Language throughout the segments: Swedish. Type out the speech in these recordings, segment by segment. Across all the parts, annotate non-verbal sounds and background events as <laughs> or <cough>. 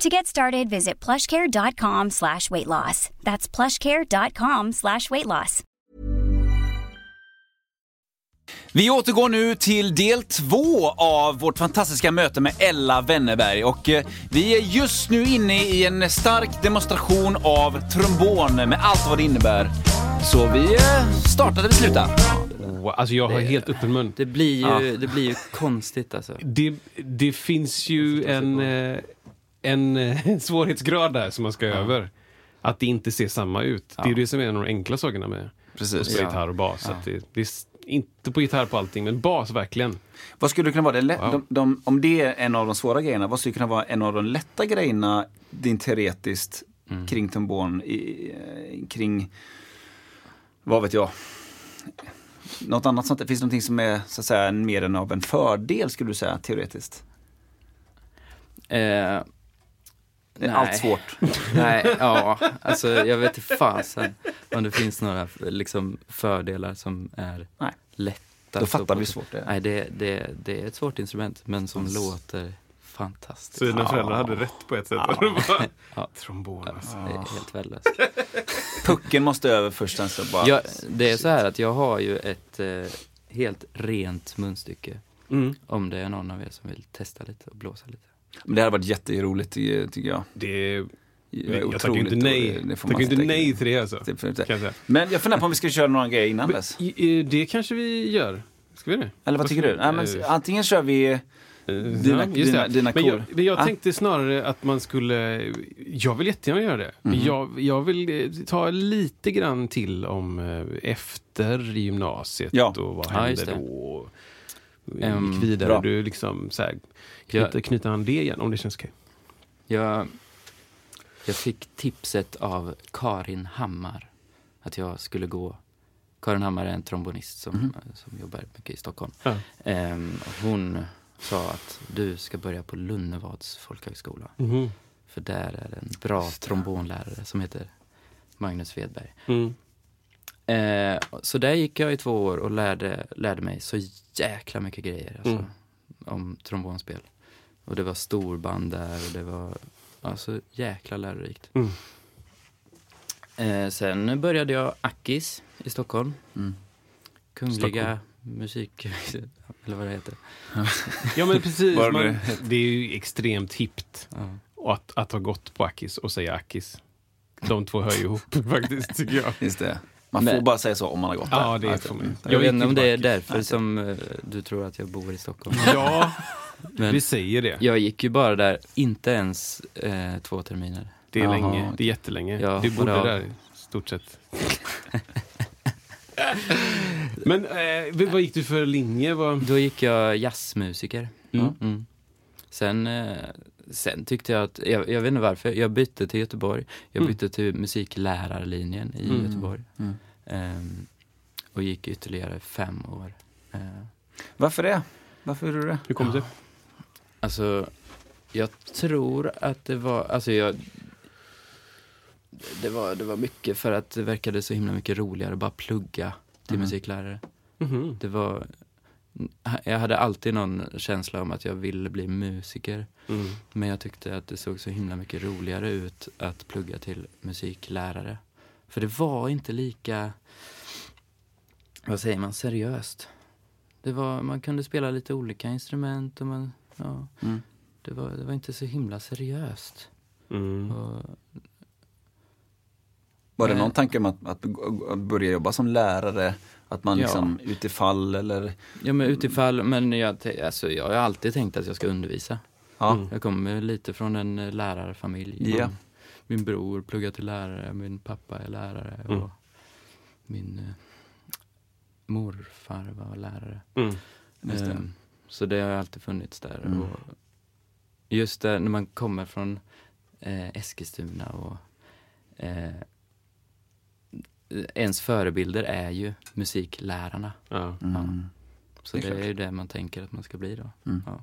To get started, visit plushcare.com slash weight loss. That's plushcare.com slash weight loss. Vi återgår nu till del två av vårt fantastiska möte med Ella Wennerberg och eh, vi är just nu inne i en stark demonstration av trombon med allt vad det innebär. Så vi eh, startar där vi slutar. Wow, alltså jag har helt öppen mun. Det blir ju, det blir ju konstigt alltså. Det, det finns ju en, eh, en eh, <laughs> svårighetsgrad där som man ska över. Att det inte ser samma ut. Det är ju det som är en av de enkla sakerna med att Precis. spela gitarr och bas. Att det, det är inte på gitarr på allting, men bas verkligen. Vad skulle det kunna vara? Det Wow. de, de, om det är en av de svåra grejerna, vad skulle kunna vara en av de lätta grejerna din teoretiskt kring trombon, i, eh, kring, vad vet jag, något annat sånt? Finns det någonting som är så att säga mer än av en fördel skulle du säga teoretiskt? Eh, Det är allt svårt. <laughs> Nej, ja, alltså jag vet inte fasen om det finns några liksom, fördelar som är Nej. lätta. Då fattar på. vi hur svårt det är. Nej, det, det, det är ett svårt instrument, men som låter fantastiskt. Så dina föräldrar hade rätt på ett sätt. Var- Ja. <laughs> <laughs> Trombon alltså. Det är helt värdelöst. Pucken måste över först sen så bara... Jag, det är så här att jag har ju ett eh, helt rent munstycke. Mm. Om det är någon av er som vill testa lite och blåsa lite. Men det hade varit jätteroligt ty- tycker jag. Det, jag tackar inte nej. det- det inte nej till det alltså. Får jag. Men jag funderar på om vi ska köra några grejer innan dess. Det kanske vi gör. Ska vi det? Eller vad tycker du? Nej, men, Eh, antingen kör vi... Dina- ja, just dina- det. dina men jag, men jag Ah. tänkte snarare att man skulle... Jag vill jättegärna göra det. Mhm. jag, jag vill eh, ta lite grann till om eh, efter gymnasiet Ja. och vad Ja, hände det. då? Gick vidare. bra. Du liksom så här, knyter, Jag- knyter an det igen om det känns okej. Jag, jag fick tipset av Karin Hammar att jag skulle gå. Karin Hammar är en trombonist som, Mhm. som jobbar mycket i Stockholm. Ja. Ehm, hon sa att du ska börja på Lunnevads folkhögskola. Mhm. För där är en bra trombonlärare som heter Magnus Svedberg. Mm. Eh, så där gick jag i två år och lärde, lärde mig så jäkla mycket grejer alltså, Mm. om trombonspel. Och det var storband där och det var alltså jäkla lärorikt. Mm. Eh, sen började jag Akis i Stockholm. Mm. Kungliga Stockholm. musik... <laughs> Eller vad det heter. Ja men precis. Man, det? det är ju extremt hippt Ja. att, att ha gått på Akis och säga Akis. De två hör ju ihop <laughs> faktiskt tycker jag. Just det. Man Men- får bara säga så om man har gått Ja, där. det får man. Jag, Jag vet inte om det är därför som eh, du tror att jag bor i Stockholm. Ja, <laughs> Men vi säger det. jag gick ju bara där, inte ens eh, två terminer. Det är Jaha, länge. Det är jättelänge. Ja, du bodde det- där i stort sett. Men eh, vad gick du för linje? Vad... Då gick jag jazzmusiker. Mm. Mm. Sen, eh, sen tyckte jag att, jag, jag vet inte varför, jag bytte till Göteborg. Jag Mm. bytte till musiklärarlinjen i Mm. Göteborg. Mm. Ehm, och gick ytterligare fem år. Eh, Varför det? Varför gjorde du det? Hur kom det? Alltså, jag tror att det var, alltså jag... Det var, det var mycket för att det verkade så himla mycket roligare att bara plugga till Mhm. musiklärare. Mhm. Det var... Jag hade alltid någon känsla om att jag ville bli musiker. Mm. Men jag tyckte att det såg så himla mycket roligare ut att plugga till musiklärare. För det var inte lika, vad säger man, seriöst. Det var, man kunde spela lite olika instrument och man, ja, Mm. det var, det var inte så himla seriöst. Mm. Och, Var det någon tanke om att, att att börja jobba som lärare? Att man Ja. liksom utifall eller? ja men utifall, men jag, alltså, jag har alltid tänkt att jag ska undervisa. Ja. Mm. Jag kommer lite från en eh, lärarfamilj. Ja. Min, min bror pluggar till lärare, min pappa är lärare Mm. och min eh, morfar var lärare. Mm. Det. Så det har alltid funnits där. Mm. Och just där när man kommer från eh, Eskilstuna och eh, ens förebilder är ju musiklärarna. Ja. Mm. Så Det det är är, klart. ju det man tänker att man ska bli då. Mm. Ja.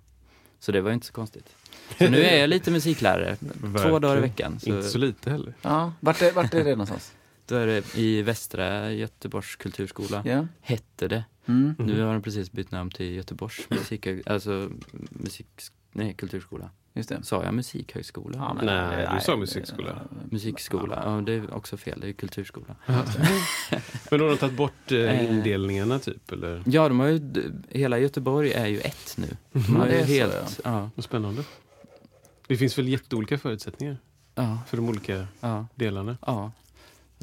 Så det var inte så konstigt. Så nu är jag lite musiklärare, <laughs> två dagar i veckan. Så Inte så lite heller. Ja, vart är, vart är det någonstans? Då är det i Västra Göteborgs kulturskola, Ja. hette det. Mm. Nu har de precis bytt namn till Göteborgs <laughs> musik, alltså musik, nej, kulturskola. Just det. Sa jag musikhögskola? Ja, men- Nej, du sa musikskola. Musikskola, ja det är också fel, det är kulturskola. <laughs> Men har de tagit bort eh, Eh. indelningarna typ? Eller? Ja, de har ju, hela Göteborg är ju ett nu. <laughs> De har Ja, ju det är så, helt, ja. Vad spännande. Det finns väl jätteolika förutsättningar Ja, för de olika ja, delarna? ja.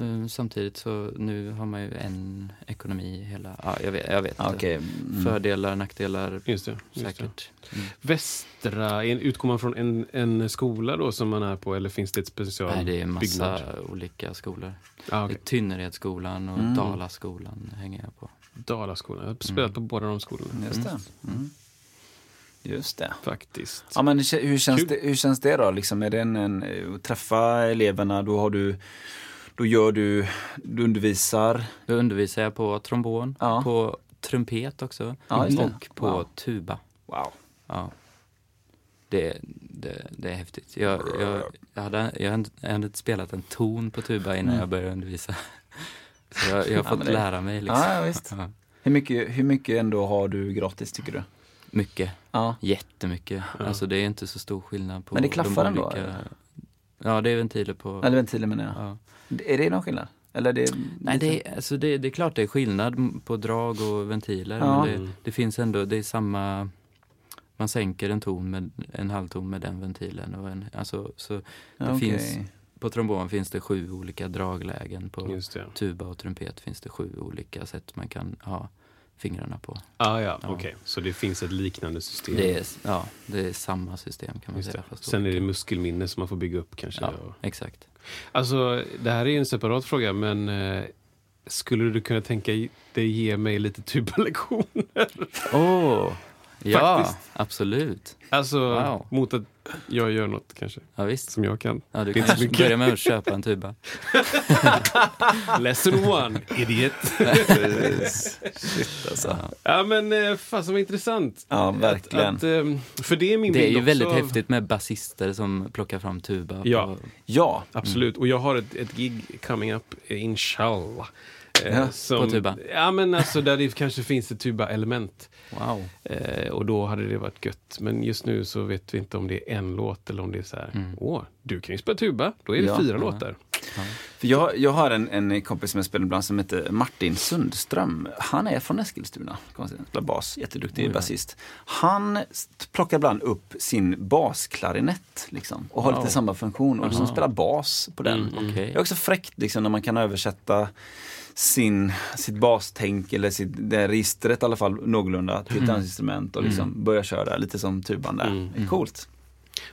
Eh, Samtidigt så nu har man ju en ekonomi i hela, ja jag vet, jag vet. Okej. Mm. Fördelar, nackdelar, Just det. Just det. säkert. Mm. Västra, en- utgår man från en, en skola då som man är på eller finns det ett special Nej, det är massa byggnad? olika skolor. Ah, Det okay. Tynneredsskolan och Mm. Dalaskolan hänger jag på. Dalaskolan. Jag har spelat Mm. på båda de skolorna. Just det. Mm. Just det. Faktiskt. Ja, men hur känns, Kul. det, hur känns det då? Liksom, är det en, en, träffa eleverna, då har du, då gör du, du undervisar. Då undervisar jag på trombon, Ja. på trumpet också Ja, och på Wow. tuba. Wow. Ja. Det, det, det är häftigt. Jag, jag, jag, hade, jag, hade, inte spelat en ton på tuba innan Mm. jag började undervisa. <laughs> Så jag, jag har Ja, fått men det- lära mig. Liksom. Ja, ja, visst. Ja. Hur mycket, hur mycket ändå har du gratis tycker du? Mycket, Ja. jättemycket. Ja. Alltså det är inte så stor skillnad på Men det klaffar de ändå, olika... eller? Ja, det är ventiler på... Eller ventiler menar jag. Ja. Är det någon skillnad? Eller det Nej, det är, alltså det, det är klart det är skillnad på drag och ventiler. Ja. Men det, det finns ändå, det är samma... Man sänker en ton med en halvton med den ventilen. Och en, alltså, så det okej. finns- på trombon finns det sju olika draglägen. På tuba och trumpet finns det sju olika sätt man kan ha fingrarna på. Ah, ja, Ja. okej. Så det finns ett liknande system. Det är, ja, det är samma system kan man Just säga. Sen är det muskelminne som man får bygga upp kanske. Ja, Och- exakt. Alltså, det här är ju en separat fråga, men eh, skulle du kunna tänka dig ge mig lite typ tubalektioner? Åh! Ja, Faktiskt. absolut. Alltså, Wow. mot att jag gör något kanske, Ja, visst. som jag kan. Ja, du Det kan börja med att köpa en tuba. <laughs> Lesson one, idiot. <laughs> Shit alltså. Ja. men eh, fan vad intressant. Ja, verkligen. Att, ehm, för det är min Det är ju också väldigt av- häftigt med basister som plockar fram tuba. Ja. På, Ja, Absolut, och jag har ett, ett gig coming up, eh, inshallah. eh, Ja, som, på tuba. Ja, men alltså där det kanske finns ett tuba-element. Wow. Eh, och då hade det varit gött. Men just nu så vet vi inte om det är en låt eller om det är så här. Mm. Åh, du kan ju spela tuba. Då är det Ja. fyra Ja. låtar. för jag, jag har en, en kompis som jag spelar ibland som heter Martin Sundström. Han är från Eskilstuna, spelar bas, jätteduktig ja. basist. Han plockar ibland upp sin basklarinett liksom, och har Wow. lite samma funktion och liksom spelar bas på den. Mm, Okej. Det är också fräckt liksom, när man kan översätta sin, sitt bastänk eller sitt, det registret i alla fall någorlunda till ett dansinstrument och liksom börja köra lite som tuban där. Mm. Det är coolt.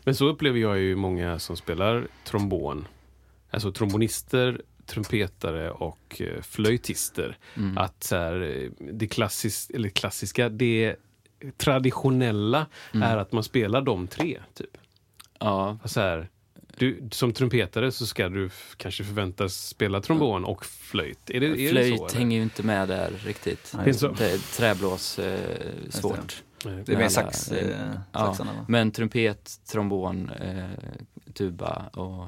Men så upplever jag ju många som spelar trombon. Alltså trombonister, trumpetare och eh, flöjtister. Mm. Att så här, eh, det klassis, eller klassiska, det traditionella Mm. är att man spelar de tre. Typ. Ja, Så här, du, som trumpetare så ska du kanske förväntas spela trombon och flöjt. Är det, är det så? flöjt eller? hänger ju inte med där riktigt. Nej? Det, träblås, eh, svårt. Det är mer sax, eh, Ja, saxarna va? Men trumpet, trombon, eh, tuba och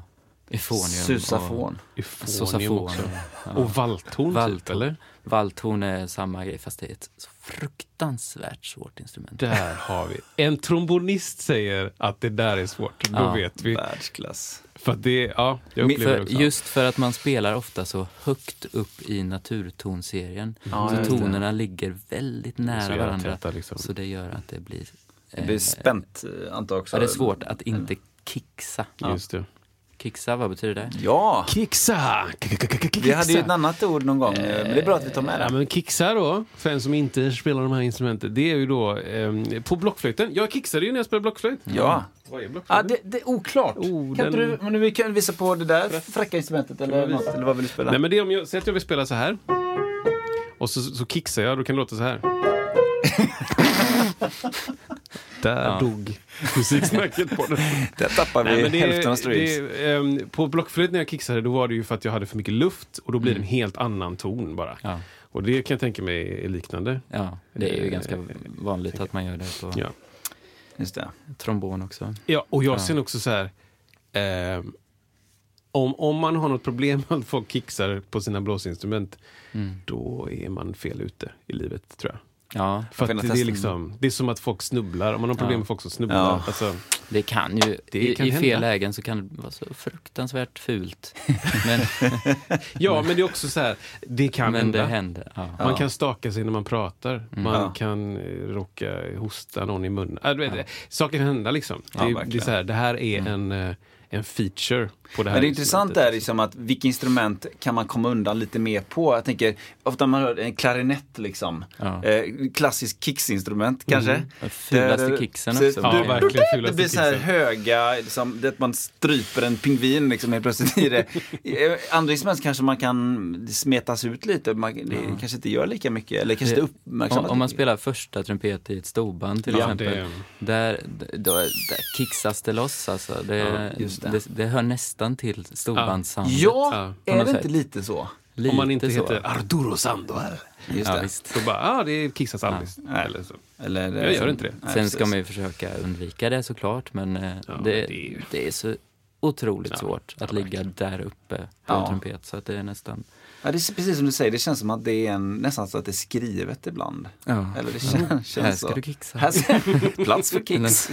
euphonium. Susafon. Och Eufonium också. Ja. Och valthorn, typ, eller? Valthorn är samma grej fast det är ett så fruktansvärt svårt instrument. Där har vi. En trombonist säger att det där är svårt. Då Ja. vet vi. Världsklass. För det, ja, jag upplever det För, också. just för att man spelar ofta så högt upp i naturtonserien. Ja, så det. tonerna ligger väldigt nära varandra. täta, liksom. Så det gör att det blir... Det blir eh, spänt eh, antar jag också. Ja, det är svårt att inte kixa. Just det. Kixa, vad betyder det? Ja, Kixa! vi hade ju ett annat ord någon gång. eh, Men det är bra att vi tar med Ja, det. men kixa då, för en som inte spelar de här instrumenten, det är ju då ehm, på blockflöjten. Jag kixade ju när jag spelade blockflöjt. Ja. Vad är Ja, blockflöjten? det, det är oklart. Oh, kan den- du, men vi kan visa på det där fräcka instrumentet eller något, eller vad vill du spela? Nej men det är om jag, säg att jag vill spela så här. Och så, så kixar jag, då kan det låta så här. <laughs> <laughs> Där Ja. dog musiksnacket på den. <laughs> Där tappar vi Nej, det, hälften av det, streams. ehm, på blockflöjt när jag kicksade då var det ju för att jag hade för mycket luft och då blir det Mm. en helt annan ton bara. Ja, Och det kan jag tänka mig är liknande. ja, det är ju Eh, ganska vanligt att man gör det på Ja. Just det. trombon också. Ja, och jag Ja. ser också så här. ehm, om, om man har något problem med att folk kicksar på sina blåsinstrument, Mm. då är man fel ute i livet tror jag. Ja, För att det, är liksom, det är som att folk snubblar. Om man har problem Ja. med folk som snubblar. Ja. Alltså, det kan ju, Det i, kan i fel hända. lägen så kan det vara så fruktansvärt fult. <laughs> Men, ja, men det är också så här, det kan men hända. det händer. Ja. Man kan staka sig när man pratar. Man Ja. kan eh, råka hosta någon i munnen. Äh, du vet, Saker kan hända liksom. Ja, det, det, är så här, det här är en, eh, en feature på det här Men det intressanta är liksom att vilka instrument kan man komma undan lite mer på? Jag tänker, ofta man hör en klarinett liksom. Ja. Eh, klassisk kicksinstrument kanske. Den Fulaste Där- kicksen så- också. Ja, du- verkligen. Det Fulaste blir så här kicksen. höga, liksom, det att man stryper en pingvin liksom helt plötsligt i det. Eh, Andra instrument kanske man kan smetas ut lite, man, det kanske inte gör lika mycket, eller kanske Det- inte uppmärksammas. Om, om man spelar första trumpet i ett storband till Ja, exempel. det, Där, då, där kicksas det loss alltså. Det, Ja, just det. det. Det, hör nästan till storbandssoundet. Ja, Ja, är det inte lite så? Lite om man inte så. heter Arturo Sandoval. Just Ja, det. visst. Så bara, ah, det kissas aldrig. Nej. Eller så. Eller, Jag gör inte det. Nej, Sen ska man ju försöka undvika det såklart, men eh, Ja, det, det är det, ju- är så otroligt Ja, svårt att ja, ligga verkligen. där uppe på Ja. en trumpet. Så att det är nästan... Ja, det är precis som du säger, det känns som att det är en, nästan så att det är skrivet ibland. Ja. Eller det känns, Här känns ska så. du kicksa. Här ska, <laughs> plats för kicks.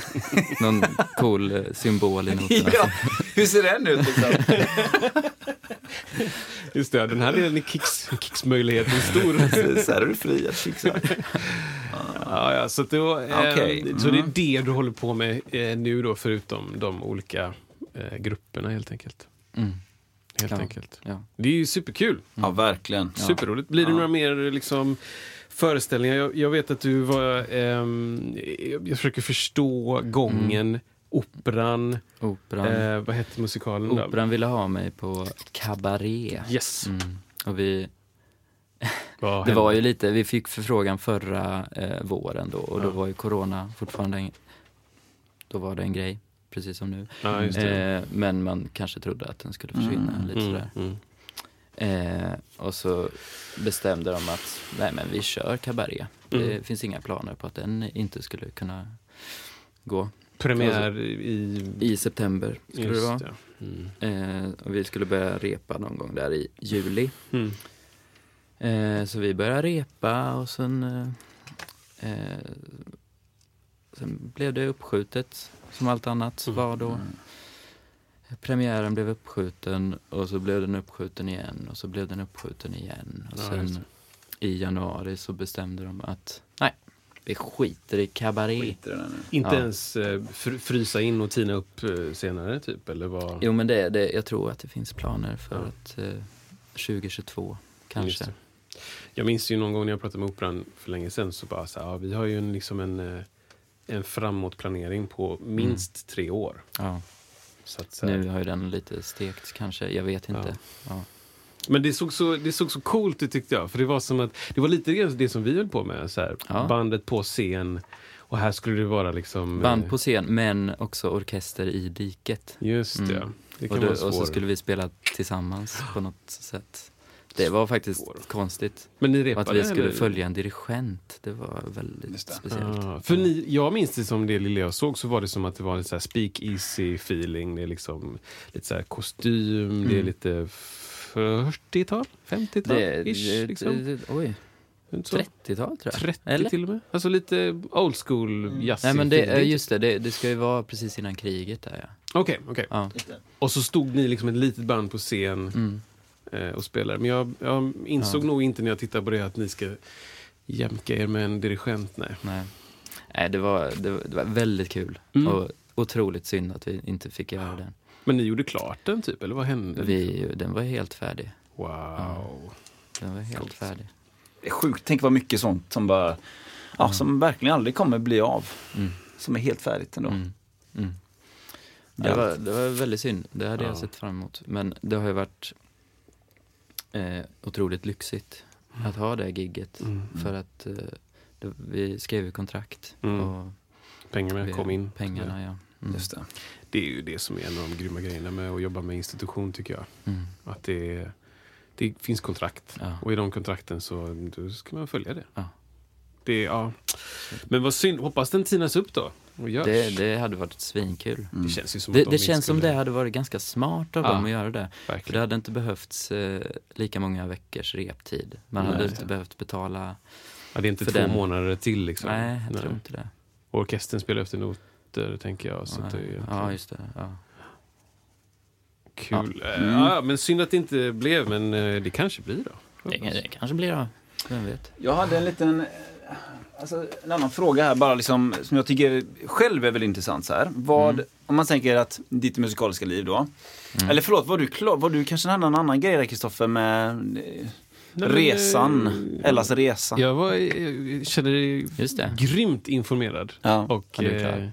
Någon cool eh, symbol i noterna. <laughs> ja, hur ser den ut liksom? <laughs> Just det, den här är kicks, kicksmöjligheten stor. Precis, här är du fri att kicksa. <laughs> Ja, ja, så, att då, eh, Okej, så det är mm. det du håller på med eh, nu då, förutom de olika eh, grupperna helt enkelt. Mm. Helt Ja. enkelt. Ja. Det är ju superkul. Ja, verkligen. Superroligt. Blir det Ja. några mer liksom, föreställningar? Jag, jag vet att du var... ehm, jag försöker förstå gången, operan. Operan. Eh, vad hette musikalen? då? Operan ville ha mig på kabaré. Yes. Mm. Och vi, <laughs> det hände? var ju lite, vi fick förfrågan förra eh, våren då och då Ja. var ju corona fortfarande en, Då var det en grej, precis som nu. Ja. Eh, men man kanske trodde att den skulle försvinna Mm. lite Mm, sådär. mm. Eh, och så bestämde de att nej men vi kör kabaré. Det Mm. finns inga planer på att den inte skulle kunna gå. Premiär i... I september skulle det vara. Det. Mm. Eh, och vi skulle börja repa någon gång där i juli. Mm. Eh, så vi började repa och sen, eh, eh, sen blev det uppskjutet som allt annat Mm. var då. Premiären blev uppskjuten och så blev den uppskjuten igen och så blev den uppskjuten igen. Och Ja, sen i januari så bestämde de att vi skiter i kabaré. Skiter i. Inte Ja. ens eh, fr- frysa in och tina upp eh, senare, typ? Eller vad? Jo men det, det, jag tror att det finns planer för Ja. att eh, 2022 Just kanske. Jag minns ju någon gång när jag pratade med Operan för länge sedan så bara så här, ja, vi har ju en, liksom en, eh, en framåtplanering på minst tre år. Ja. Så att, så här, Nu har ju den lite stekt kanske, jag vet inte. Ja. Men det såg, så, det såg så coolt ut tyckte jag. För det var som att, det var lite det som vi höll på med. Så här, Ja. Bandet på scen. Och här skulle det vara liksom... Band eh, på scen, men också orkester i diket. Just det. Mm. Det kan Och, vara då, och så skulle vi spela tillsammans på något sätt. Det var faktiskt Svår. konstigt. Men ni Och repade? att vi skulle eller? följa en dirigent, det var väldigt det. speciellt. Ah, för ni, jag minns det som det lilla jag såg så var det som att det var en så speak easy feeling. Det är liksom lite så här kostym, det är Mm. lite 40-tal, 50-tal Det, ish. det, liksom. det, oj, Inte så? 30-tal tror jag. 30 Eller? till och med. Alltså lite old school jazzig Nej men det, just det, det, det ska ju vara precis innan kriget där ja. Okej, okej. ja. Och så stod ni liksom ett litet band på scen Mm. eh, och spelade. Men jag, jag insåg Ja. nog inte när jag tittade på det att ni ska jämka er med en dirigent. Nej. Nej, Nej det, var, det, var, det var väldigt kul. Mm. Och otroligt synd att vi inte fick göra den. Men ni gjorde klart den typ, eller vad hände? Vi, den var helt färdig. Wow. Den var helt Coolt. färdig. Det är sjukt, tänk vad mycket sånt som bara, ja, som verkligen aldrig kommer bli av. Mm. Som är helt färdigt ändå. Mm. Mm. Det, Ja. var, det var väldigt synd. Det hade Ja. jag sett fram emot. Men det har ju varit eh, otroligt lyxigt att ha det gigget. Mm. För att eh, det, vi skrev ju kontrakt. Mm. Och pengarna Vid kom in. Pengarna, ja. Mm. Just det. Det är ju det som är en av de grymma grejerna med att jobba med institution tycker jag. Mm. Att det, det finns kontrakt. Ja. Och i de kontrakten så ska man följa det. Ja. det ja. Men vad synd, hoppas den tinas upp då. Det, det hade varit svinkul. Det känns ju som Det, det känns som det hade varit ganska smart av Ja. dem att göra det. För det hade inte behövts eh, lika många veckors reptid. Man hade Nej. inte behövt betala. Ja, det är inte två den- månader till liksom. Nej, jag tror inte det. Orkestern spelar efter noter tänker jag. Så att det är ja, just det. Ja. kul. Ja. Mm. ja, men synd att det inte blev, men eh, det kanske blir då. Det, det kanske blir då. Vem vet? Jag hade en liten, eh, alltså en annan fråga här bara liksom, som jag tycker själv är väldigt intressant så här. Vad, Mm. om man tänker att ditt musikaliska liv då. Eller förlåt, var du klar, var du kanske en annan grej där Kristoffer med eh, Nej, men, resan, eh, Ellas resa? Jag var, jag känner dig Just det. grymt informerad. Ja. Och, Ja, eh,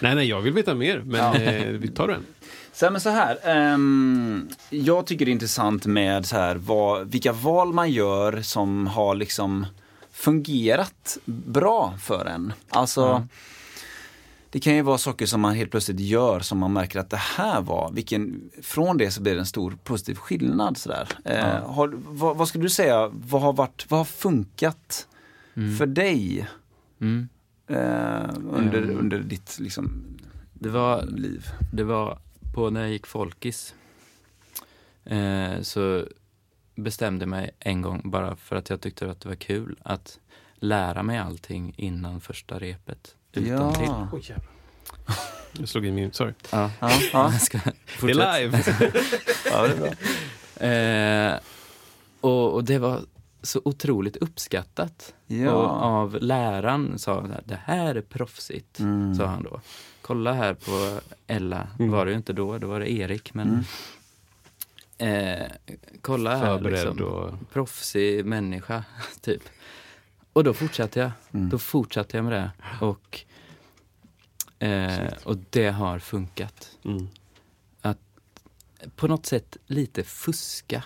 nej, nej, jag vill veta mer, men Ja. eh, vi tar den. <laughs> Så, här, men så här, ehm, jag tycker det är intressant med så här, vad, vilka val man gör som har liksom fungerat bra för en. Alltså, Ja. Det kan ju vara saker som man helt plötsligt gör som man märker att det här var, vilken, från det så blir det en stor positiv skillnad. Så där. Eh, har, vad, vad skulle du säga, vad har, varit, vad har funkat Mm. för dig Mm. eh, under, Mm. under ditt liksom, Det var liv? Det var på när jag gick folkis. Eh, så bestämde mig en gång, bara för att jag tyckte att det var kul, att lära mig allting innan första repet. Utan till. Ja. Oj, jävlar. <laughs> Jag slog in min, sorry. Ja. Ja, ja. <laughs> Jag ska Det är live. <laughs> ja, det är bra. Eh, och, och det var så otroligt uppskattat. Ja. Och av läraren sa han, det här är proffsigt, Mm. sa han då. Kolla här på Ella, var det ju inte då, då var det Erik, men eh, kolla här Förberedd liksom. och... proffsig människa, typ. Och då fortsatte jag. Mm. Då fortsatte jag med det. Och, eh, och det har funkat. Mm. På något sätt lite fuska.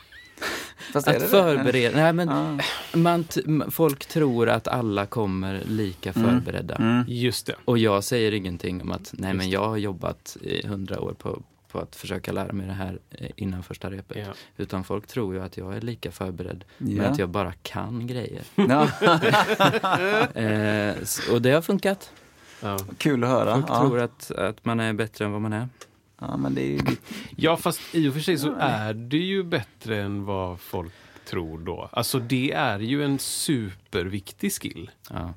<laughs> Fast Att det? förbereda. Nej, men Ja. man folk tror att alla kommer lika förberedda. Mm. Just det. Och jag säger ingenting om att nej Just men jag har jobbat i hundra år på, på att försöka lära mig det här eh, innan första repet. Ja. Utan folk tror ju att jag är lika förberedd. Men Ja. att jag bara kan grejer. <laughs> <laughs> Eh, och det har funkat. Ja. Kul att höra. Folk Ja. tror att, att man är bättre än vad man är. ja, men det är ju ja, fast i och för sig så är det ju bättre än vad folk tror då. Alltså det är ju en superviktig skill. Ja.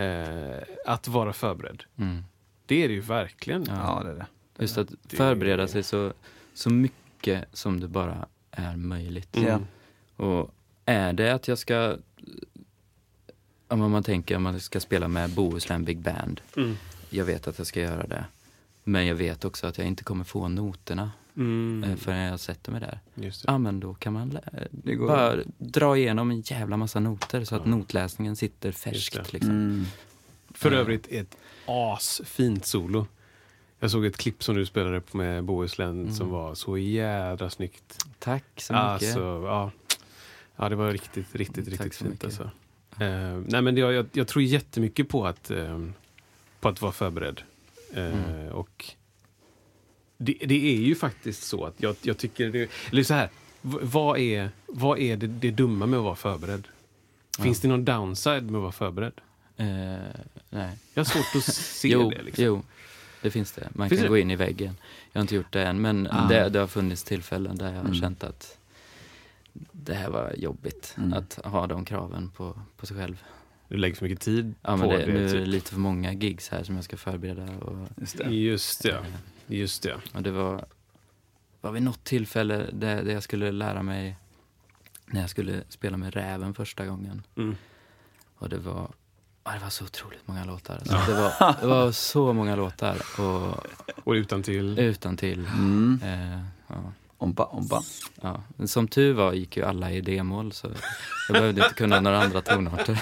Eh, att vara förberedd. Mm. Det är det ju verkligen. Ja. Ja, det är det. Just att Det- förbereda sig så, så mycket som det bara är möjligt. Mm. Och är det att jag ska, om man tänker om man ska spela med Bohuslän Big Band. Mm. Jag vet att jag ska göra det. Men jag vet också att jag inte kommer få noterna Mm. eh, förrän jag sätter mig där. Just det. Ja, men då kan man lä- Det går. bara dra igenom en jävla massa noter så att notläsningen sitter färskt. Liksom. Mm. För övrigt ett asfint solo. Jag såg ett klipp som du spelade på med Bohuslän som var så jädra snyggt. Tack så mycket. Alltså, ja. ja, det var riktigt, riktigt, Tack riktigt så fint. mycket. Alltså. Eh, nej, men det, jag, jag tror jättemycket på att, eh, på att vara förberedd. Eh, Mm. Och det, det är ju faktiskt så att jag, jag tycker det, eller så här, v- vad är, vad är det, det dumma med att vara förberedd? Finns det någon downside med att vara förberedd? Eh, nej. Jag har svårt att se <laughs> jo, det. Liksom. jo, det finns det. Man Finns kan gå in i väggen. Jag har inte gjort det än, men Ah. det, det har funnits tillfällen där jag har Mm. känt att det här var jobbigt. Mm. Att ha de kraven på, på sig själv. Du lägger för mycket tid Ja, på men det, det. nu är det typ. lite för många gigs här som jag ska förbereda. Och, Just det. Just det. eh, Just det. och det var, var vid något tillfälle där, där jag skulle lära mig när jag skulle spela med Räven första gången. Mm. Och det var, ja, det var så otroligt många låtar. Alltså. Det, var, det var så många låtar och Och utan till. utan till. Mm. Eh, ja. Ompa, ompa. Ja. Som tur var gick ju alla i D-moll så jag behövde inte kunna några andra tonarter.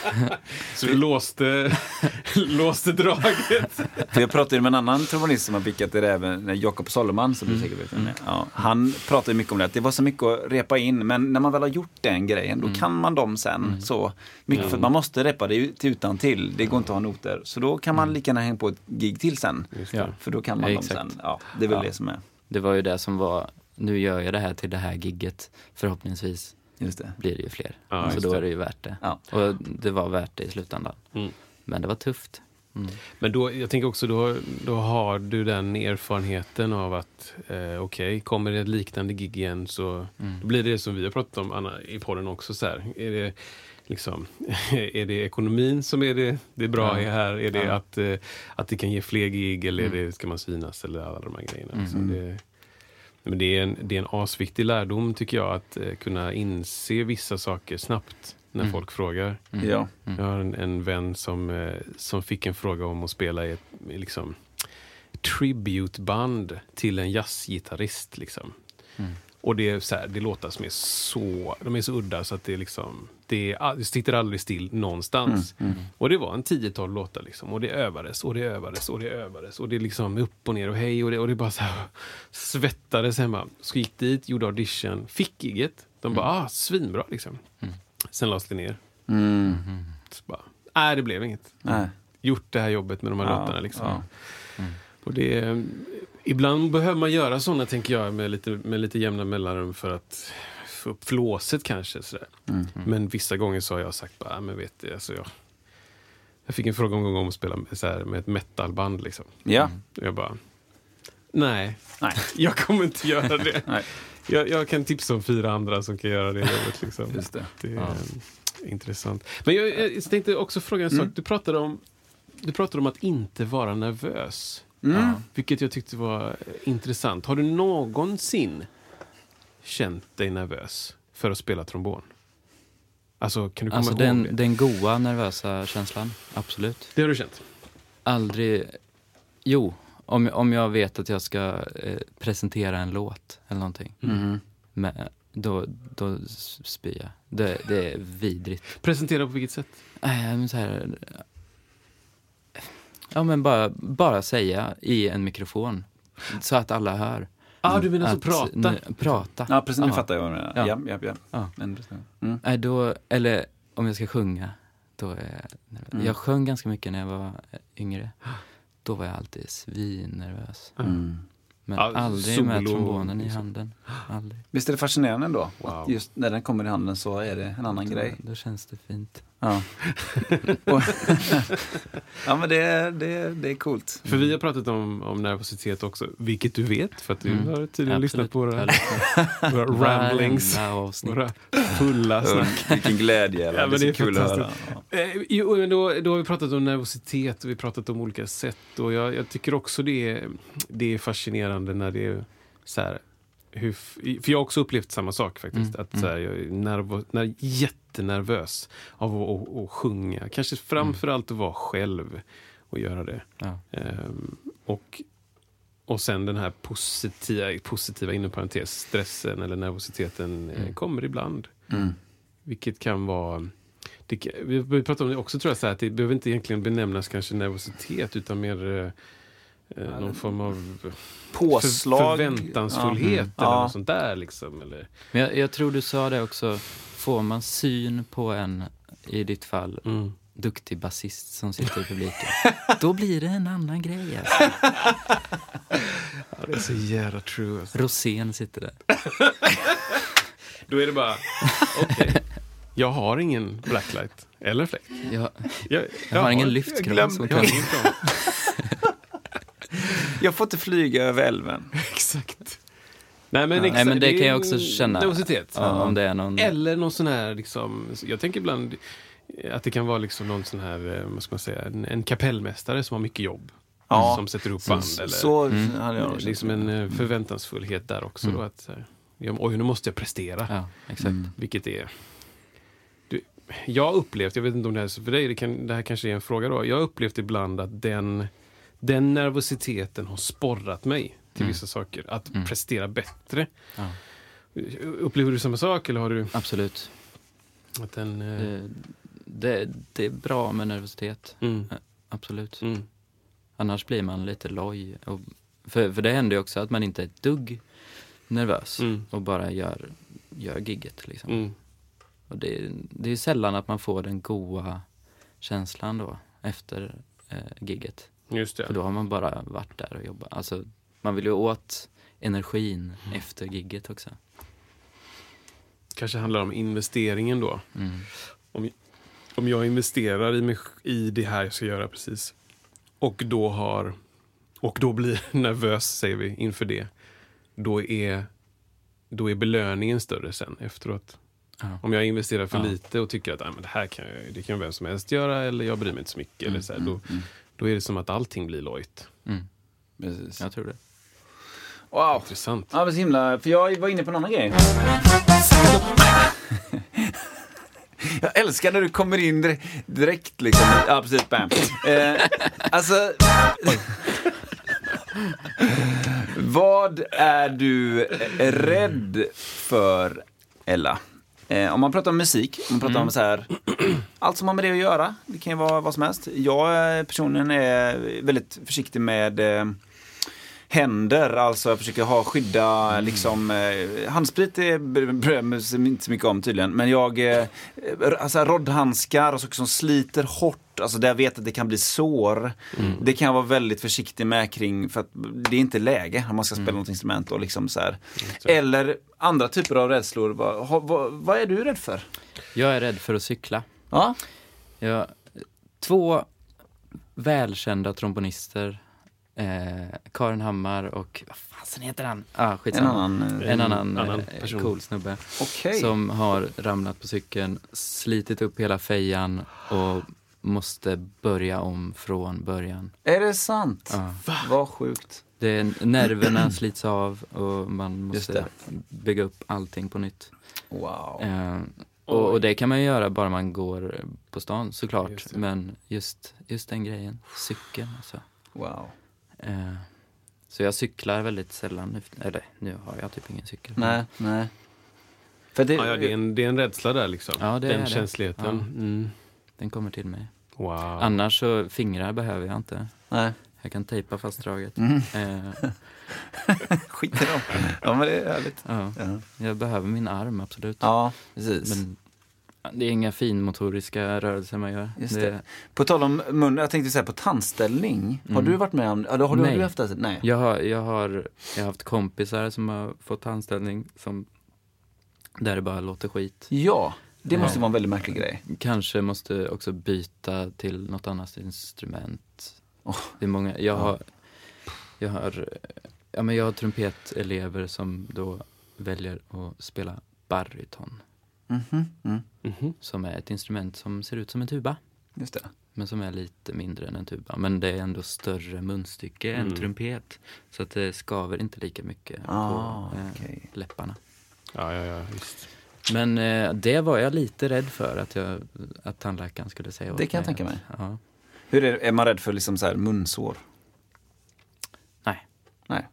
Så du låste, <laughs> låste draget. För jag pratade med en annan trombonist som har pickat det även, Jakob Solomon, som du säkert vet vem det är. ja, Han pratade mycket om det, att det var så mycket att repa in, men när man väl har gjort den grejen, då kan man dem sen. Så mycket, för man måste repa det ut- utan till. det går inte att ha noter. Så då kan man lika gärna hänga på ett gig till sen. Just Ja. det. För då kan man Ja, dem exakt. sen. Ja, det är väl Ja. det som är, Det var ju det som var, nu gör jag det här till det här gigget. Förhoppningsvis just det. blir det ju fler. Ja, så då det. är det ju värt det. Ja. Och det var värt det i slutändan. Mm. Men det var tufft. Mm. Men då, jag tänker också, då, då har du den erfarenheten av att eh, okej, kommer det ett liknande gig igen så Mm. då blir det som vi har pratat om Anna, i podden också. Så här, är, det, liksom, <laughs> är det ekonomin som är det, det bra Ja. i här? Är det Ja. att, eh, att det kan ge fler gig eller är Mm. det, ska man svinas eller alla de här grejerna? Mm. Så det, men det, är en, det är en asviktig lärdom tycker jag att eh, kunna inse vissa saker snabbt när Mm. folk frågar. Mm. Ja. Jag har en, en vän som, eh, som fick en fråga om att spela i ett liksom, tributeband till en jazzgitarrist. Liksom. Mm. Och det är så här, det låtar som är så, de är så udda så att det, är liksom, det, är, det sitter aldrig still någonstans. Mm. Och det var en 10-12 låtar liksom. Och det övades och det övades och det övades. Och det är liksom upp och ner och hej och det, och det bara så här <laughs> svettades hemma. Så gick dit, gjorde audition, fick giget. De bara, ah, svinbra liksom. Mm. Sen lades det ner. Mm. Så bara, nej det blev inget. Nej. Gjort det här jobbet med de här Ja, låtarna liksom. ja. Och det ibland behöver man göra sådana, tänker jag, med lite, med lite jämna mellanrum för att få upp flåset kanske. Sådär. Mm. Men vissa gånger så har jag sagt bara, "Ah, men vet du, alltså jag, jag fick en fråga en gång om att spela med, så här, med ett metalband. Liksom. Ja. Jag bara, nej, Nej. <laughs> jag kommer inte göra det. <laughs> Nej. jag, jag kan tipsa om fyra andra som kan göra det jobbet. Liksom. Just det. Det är Ja. eh, intressant. Men jag, jag tänkte också fråga en Mm. sak. Du pratade, om, du pratade om att inte vara nervös. Mm. Ja. Vilket jag tyckte var eh, intressant. Har du någonsin känt dig nervös för att spela trombon? Alltså, kan du komma Alltså ihåg den, det? den goa nervösa känslan, absolut. Det har du känt? Aldrig... Jo, om, om jag vet att jag ska eh, presentera en låt eller någonting. Mhm. Men, då, då spyr jag. Det, det är vidrigt. Presentera på vilket sätt? Nej, men så här... Ja, men bara, bara säga i en mikrofon. Så att alla hör. Ah, du menar så Att- prata? Nu, prata. Ja, precis. Nu Ja. fattar jag vad du menar. Ja. Ja. Ja, ja, Ja. Mm. Nej, då, eller om jag ska sjunga, då är jag. Mm. Jag sjöng ganska mycket när jag var yngre. Då var jag alltid svinnervös. Mm. Men Ja, aldrig med solo, trombonen i liksom. handen. Aldrig. Visst är det fascinerande ändå? Wow. Att just när den kommer i handen så är det en annan då, grej. Då känns det fint. Ja, <laughs> Och- ja men det, är- det, är- det är coolt. För vi har pratat om, om nervositet också, vilket du vet för att du Mm. har tydligen lyssnat på våra, <laughs> våra ramblings, våra fulla snack. Vilken glädje. Ja, Ja, men det är det så är kul att höra. Eh, jo, då, då har vi pratat om nervositet och vi har pratat om olika sätt. Och jag, jag tycker också det är, det är fascinerande när det är så här, hur, för jag har också upplevt samma sak faktiskt. Mm, Att så här, jag är nervo, när, jättenervös av att, att, att sjunga. Kanske framförallt att vara själv och göra det. Ja. Ehm, och, och sen den här positiva, positiva inom parentes, stressen eller nervositeten eh, Mm. kommer ibland. Mm. Vilket kan vara... Det, vi vi pratade om det också tror jag, så här, att det behöver inte egentligen benämnas kanske nervositet utan mer eh, eh, någon form av Påslag. För, förväntansfullhet Ja. eller Ja. något sånt där. Liksom, eller, Men jag, jag tror du sa det också, får man syn på en, i ditt fall, mm. duktig basist som sitter i publiken, <laughs> då blir det en annan grej. Alltså. ja, det är så jävla true. Alltså. Rosén sitter där. <laughs> Då är det bara, okej, jag har ingen blacklight eller fläkt. Jag, Jag, jag har ingen jag lyftkran som Jag kan... <laughs> Jag får inte flyga över älven. <laughs> Exakt. Nej men, Ja. Nej, men det kan jag också känna. Nervositet. Ja, om det är någon... Eller någon sån här, liksom, jag tänker ibland att det kan vara liksom någon sån här, eh, vad ska man säga, en, en kapellmästare som har mycket jobb. Ja. Som sätter upp band. Så, eller, så Mm. hade jag nog liksom känt. en eh, förväntansfullhet där också. Mm. Då, att, här, oj, nu måste jag prestera. Ja, exakt. Mm. Vilket är... Du, jag har upplevt, jag vet inte om det här är så för dig, det, kan, det här kanske är en fråga då. Jag har upplevt ibland att den, den nervositeten har sporrat mig till Mm. vissa saker. Att Mm. prestera bättre. Ja. Upplever du samma sak eller har du Absolut. att den... eh, Det, det, det är bra med nervositet. Mm, Absolut. mm, Annars blir man lite loj. Och, för, för det händer ju också att man inte är ett dugg nervös mm, och bara gör, gör gigget. Liksom. mm. Och det, det är sällan att man får den goa känslan då efter eh, gigget. Just För det. då har man bara varit där och jobbat. Alltså, man vill ju åt energin Mm. efter gigget också. Kanske handlar om investeringen då. Mm. Om jag investerar i, mig, i det här jag ska göra precis och då har och då blir <laughs> nervös, säger vi, inför det. Då är, då är belöningen större sen efteråt. Ja. Om jag investerar för Ja. lite och tycker att ah, men det här kan, jag- det kan vem som helst göra eller jag bryr mig inte så mycket. eller Mm, så här, då, Mm. Då är det som att allting blir lojt. Mm. Precis. Jag tror det. Wow. Intressant. Ja, men så himla, för jag var inne på en annan grej. <laughs> Jag älskar när du kommer in dire- direkt liksom. Ja, precis. Bam. Eh, alltså... Vad är du rädd för, Ella? Eh, om man pratar om musik, om man pratar om så här, allt som har med det att göra. Det kan ju vara vad som helst. Jag eh, personligen är väldigt försiktig med eh, händer, alltså jag försöker ha skydda liksom, eh, handsprit är bry- bryr jag mig inte så mycket om tydligen, men jag, eh, alltså roddhandskar och saker som sliter hårt, alltså där jag vet att det kan bli sår. Det kan jag vara väldigt försiktig med kring, för att det är inte läge när man ska spela något instrument och liksom så här. det. Eller andra typer av rädslor, vad, vad, vad är du rädd för? Jag är rädd för att cykla. Ja, Jag, två välkända trombonister, eh, Karin Hammar och, vad fasen heter han? Ah, en skitsamma. annan. eh, En En annan, annan eh, person. cool snubbe. Okej. Som har ramlat på cykeln, slitit upp hela fejan och måste börja om från början. Är det sant? Ja. Vad sjukt. Det är, nerverna slits av och man Just måste bygga upp allting på nytt. Wow. Eh, och, och det kan man ju göra bara man går på stan Just såklart. det. Men just, just den grejen, cykeln alltså. Wow. Eh, så jag cyklar väldigt sällan nu. Eller nu har jag typ ingen cykel. Nej, nej. För det, Ja, ja, det, är en, det är en rädsla där liksom. Ja, det Den är det. känsligheten. Ja. Mm. Den kommer till mig. Wow. Annars så, fingrar behöver jag inte. nej. Jag kan tejpa fast draget. Mm. Eh, <laughs> Skit i dem. Ja, men det är härligt. ja, Ja, jag behöver min arm, absolut. ja precis. Men det är inga finmotoriska rörelser man gör. Just det. På tal om mun, jag tänkte säga på tandställning. Har Mm. du varit med om, eller har du, har Nej. du haft det? Nej. Jag har, jag, har, jag har haft kompisar som har fått anställning som, där det bara låter skit. Ja, det måste Ja. vara en väldigt märklig grej. Kanske måste också byta till något annat instrument. Åh. Det är många, jag Ja. har, jag har, ja men jag har trumpetelever som då väljer att spela baryton. Mhm, mm. Mhm. Som är ett instrument som ser ut som en tuba. Just det. Men som är lite mindre än en tuba. Men det är ändå större munstycke än Mm. trumpet. Så att det skaver inte lika mycket Ah, på eh, okej. läpparna. Ja, ja, ja, visst. Men eh, det var jag lite rädd för att, jag, att tandläkaren skulle säga Det kan jag tänka mig. Ja. Hur är, är man rädd för liksom så här munsår? Nej. Nej.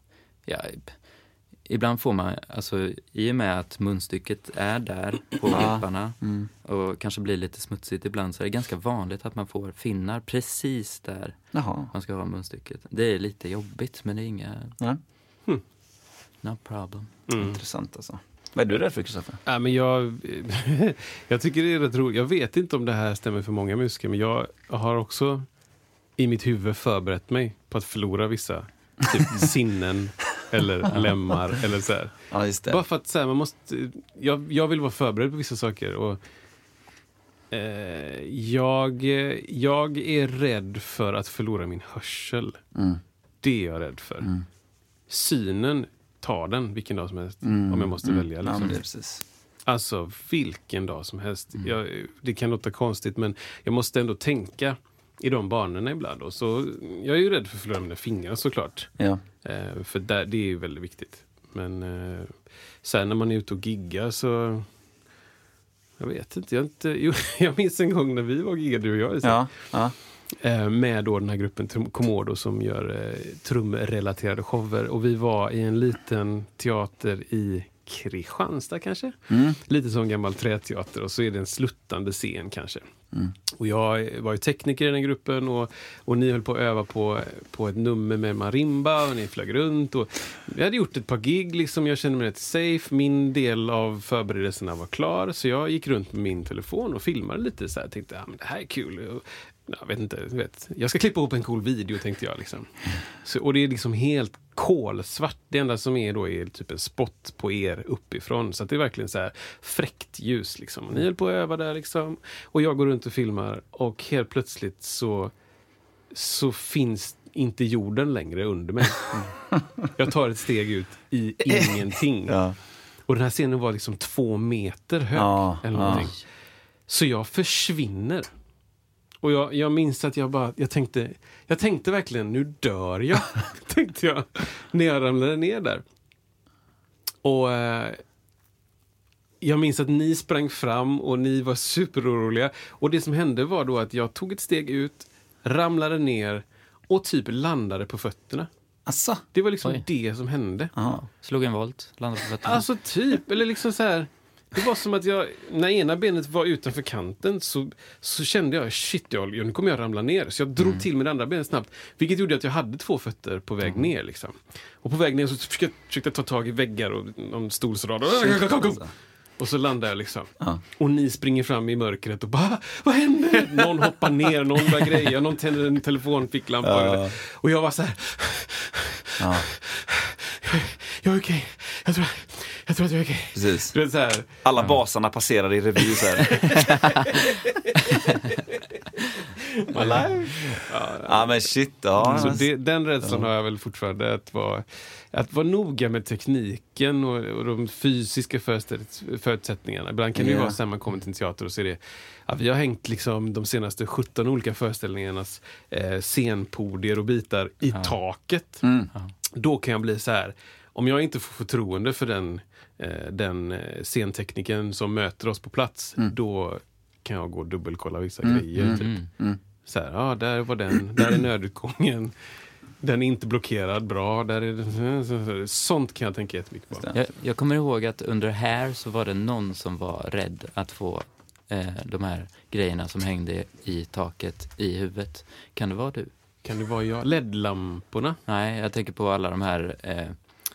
Ja, ib- ibland får man, alltså i och med att munstycket är där på Ja. läpparna Mm. och kanske blir lite smutsigt ibland så är det ganska vanligt att man får finnar precis där Jaha. man ska ha munstycket. Det är lite jobbigt men det är inga, Nej. no problem. Mm. Intressant alltså. Vad är du rädd för, Kristoffer? Ja, men jag, <laughs> jag tycker det är rätt roligt. Jag vet inte om det här stämmer för många musiker, men jag har också i mitt huvud förberett mig på att förlora vissa typ <laughs> sinnen eller <laughs> lemmar. Eller så här. Ja. Bara för att så här, man måste, jag, jag vill vara förberedd på vissa saker. Och, eh, jag, jag är rädd för att förlora min hörsel. Mm. Det är jag rädd för. Mm. Synen, ta den vilken dag som helst. Mm. Om jag måste Mm. välja. Ja, Liksom. precis. Alltså vilken dag som helst. Mm. Jag, det kan låta konstigt men jag måste ändå tänka i de banorna ibland. Och så, jag är ju rädd för att förlora mina fingrar såklart. Ja. Eh, för där, det är ju väldigt viktigt. Men eh, sen när man är ute och giggar så... Jag vet inte. Jag, inte <laughs> jo, jag minns en gång när vi var och giggade, du och jag. Isak, Ja. ja. eh, med då den här gruppen Komodo som gör eh, trumrelaterade shower. Och vi var i en liten teater i Kristianstad kanske. Mm. Lite som gammal träteater och så är det en sluttande scen kanske. Och jag var ju tekniker i den gruppen och, och ni höll på att öva på, på ett nummer med marimba och ni flög runt. Och vi hade gjort ett par gig, liksom, jag kände mig rätt safe. Min del av förberedelserna var klar så jag gick runt med min telefon och filmade lite. Så här, tänkte ja, men det här är kul. Jag vet inte, vet, jag ska klippa ihop en cool video tänkte jag. Liksom. Så, och det är liksom helt kolsvart. Det enda som är då är typ en spot på er uppifrån. Så det är verkligen så här fräckt ljus. Liksom. Ni höll på att öva där liksom. Och jag går runt och filmar och helt plötsligt så, så finns inte jorden längre under mig. <laughs> Jag tar ett steg ut i ingenting. Ja. Och den här scenen var liksom två meter hög. Ja, eller ja. någonting. Så jag försvinner. Och jag, jag minns att jag bara, jag tänkte, jag tänkte verkligen, nu dör jag. <laughs> tänkte jag, när jag ramlade ner där. Och eh, jag minns att ni sprang fram och ni var superoroliga. Och det som hände var då att jag tog ett steg ut, ramlade ner och typ landade på fötterna. Asså? Det var liksom Oj. det som hände. Ja. Slog en volt, landade på fötterna. Alltså typ, eller liksom så här. Det var som att jag, när ena benet var utanför kanten så, så kände jag shit, jag, nu kommer jag ramla ner. Så jag drog till med det andra benet snabbt. Vilket gjorde att jag hade två fötter på väg ner. Liksom. Och på väg ner så försökte jag, försökte jag ta tag i väggar och någon stolsrad. Och så landade jag liksom. Ja. Och ni springer fram i mörkret och bara Vad händer? Någon hoppar ner, någon börjar greja, någon tänder en telefonficklampa. Ja. Och jag var så här Ja, Jag är okej. Jag, tror, jag tror att jag är okej. precis. Du vet så här. Alla basarna passerar i revy så här. <laughs> Alive. Ja men shit, ja. Så det, den rädslan har jag väl fortfarande. Att vara, att vara noga med tekniken och, och de fysiska förutsätt- förutsättningarna. Ibland kan det ju Ja. vara så här man kommer till en teater och ser det. Ja, vi har hängt liksom de senaste 17 olika föreställningarnas eh, scenpodier och bitar i taket. Mm. Då kan jag bli så här. Om jag inte får förtroende för den, eh, den eh, scentekniken som möter oss på plats, då kan jag gå och dubbelkolla vissa grejer. Typ. Mm. Så här, ja, där var den, där är nödutgången. Den är inte blockerad bra. Där är sånt kan jag tänka jättemycket på. Jag, jag kommer ihåg att under här så var det någon som var rädd att få eh, de här grejerna som hängde i taket i huvudet. Kan det vara du? Kan det vara jag? LED-lamporna? Nej, jag tänker på alla de här, eh,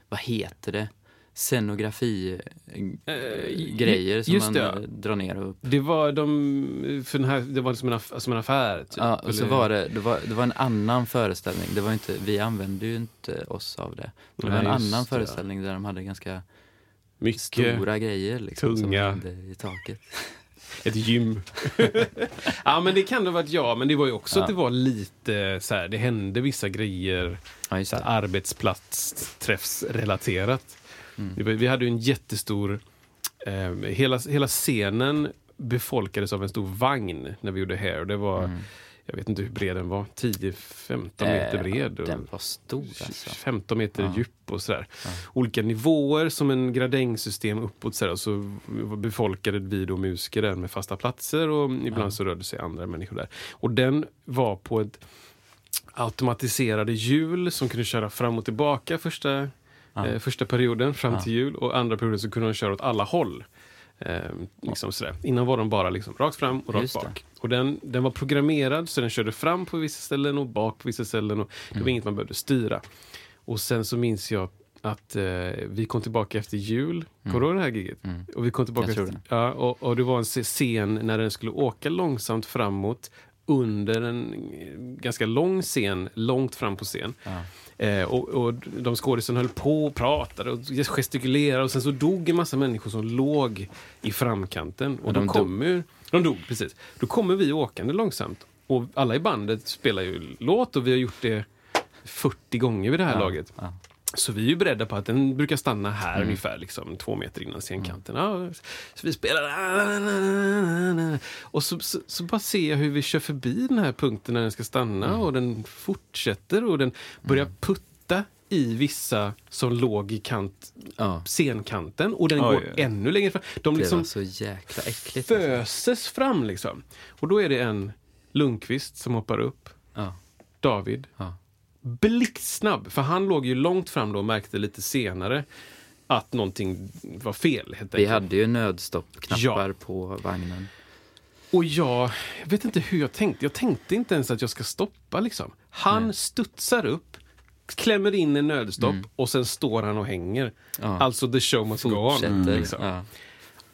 vad heter det? Scenografi-grejer som just man det, eh, drar ner och upp. Det var de, för den här, det var som en, aff, som en affär. Typ. Ja, och så Eller- var det, det var, det var en annan föreställning. Det var inte, vi använde ju inte oss av det. Det var Nej, en just annan det. föreställning där de hade ganska mycket. stora grejer liksom, som tunga. hängde i taket. Ett gym. <laughs> ja, men det kan ha varit jag. Men det var ju också Ja. att det var lite så här, det hände vissa grejer Ja, arbetsplatsträffsrelaterat. Mm. Vi hade ju en jättestor... Eh, hela, hela scenen befolkades av en stor vagn när vi gjorde Hair. Det var, Mm. Jag vet inte hur bred den var, 10-15 meter Eh, bred. Och Den var stor alltså. 15 meter Ja. djup och sådär. Ja. Olika nivåer som en gradängsystem uppåt. Sådär. Och så befolkade vi då musiker där med fasta platser och ibland Ja. så rörde sig andra människor där. Och den var på ett automatiserade hjul som kunde köra fram och tillbaka första, eh, första perioden fram till jul och andra perioden så kunde de köra åt alla håll. Eh, liksom sådär. Innan var de bara liksom rakt fram och rakt det. bak. Och den, den var programmerad så den körde fram på vissa ställen och bak på vissa ställen. Och det var Mm. inget man behövde styra. Och sen så minns jag att eh, vi kom tillbaka efter jul. Kommer du ihåg det här giget? Mm. Och vi kom tillbaka efter, ja, och, och det var en scen när den skulle åka långsamt framåt under en ganska lång scen, långt fram på scen. Ja. Eh, och, och de skådisarna höll på och pratade och gestikulerade och sen så dog en massa människor som låg i framkanten. Och de, dog. kommer, de dog, precis. Då kommer vi åkande långsamt. Och alla i bandet spelar ju låt och vi har gjort det 40 gånger vid det här Ja. laget. Ja. Så vi är ju beredda på att den brukar stanna här Mm. ungefär, liksom, två meter innan scenkanten. Ja, så vi spelar... Och så, så, så bara ser jag hur vi kör förbi den här punkten när den ska stanna Mm. och den fortsätter och den börjar putta i vissa som låg i kant, Ja. scenkanten och den Oj, går oj. ännu längre fram. De Det liksom var så jäkla äckligt. alltså. föses fram liksom. Och då är det en Lundqvist som hoppar upp, Ja. David, Ja. Blixtsnabb, för han låg ju långt fram då och märkte lite senare. att någonting var fel. Vi hade ju nödstoppknappar Ja. på vagnen. Och jag, jag vet inte hur jag tänkte. Jag tänkte inte ens att jag ska stoppa. Liksom. Han Nej. studsar upp, klämmer in en nödstopp och sen står han och hänger. Mm. Ja. Alltså the show must go on. Fortsätter. Liksom. Ja.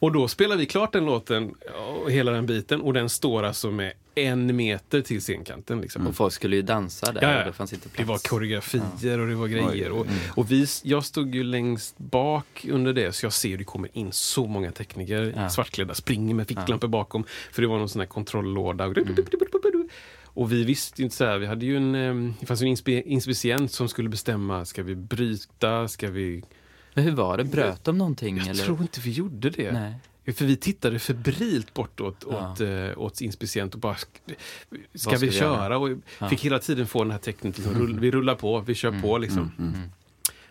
Och då spelar vi klart den låten, och hela den biten, och den står alltså med en meter till scenkanten. Liksom. Och folk skulle ju dansa där Ja, ja. det fanns inte plats. Det var koreografier och det var grejer. Och, Mm. och vi, jag stod ju längst bak under det, så jag ser det kommer in så många tekniker, Ja. svartklädda, springer med ficklampor bakom. För det var någon sån här kontrolllåda. Och, Mm. och vi visste inte så här, vi hade ju en, eh, det fanns en inspicient som skulle bestämma, ska vi bryta, ska vi... Men hur var det? Bröt de någonting? Jag eller? tror inte vi gjorde det. Nej. För vi tittade febrilt bortåt Ja. åt, eh, åt inspicient och bara, ska, ska vi vi köra? Och Ja. Mm. fick hela tiden få den här tecknet, liksom, rull, vi rullar på, vi kör på liksom.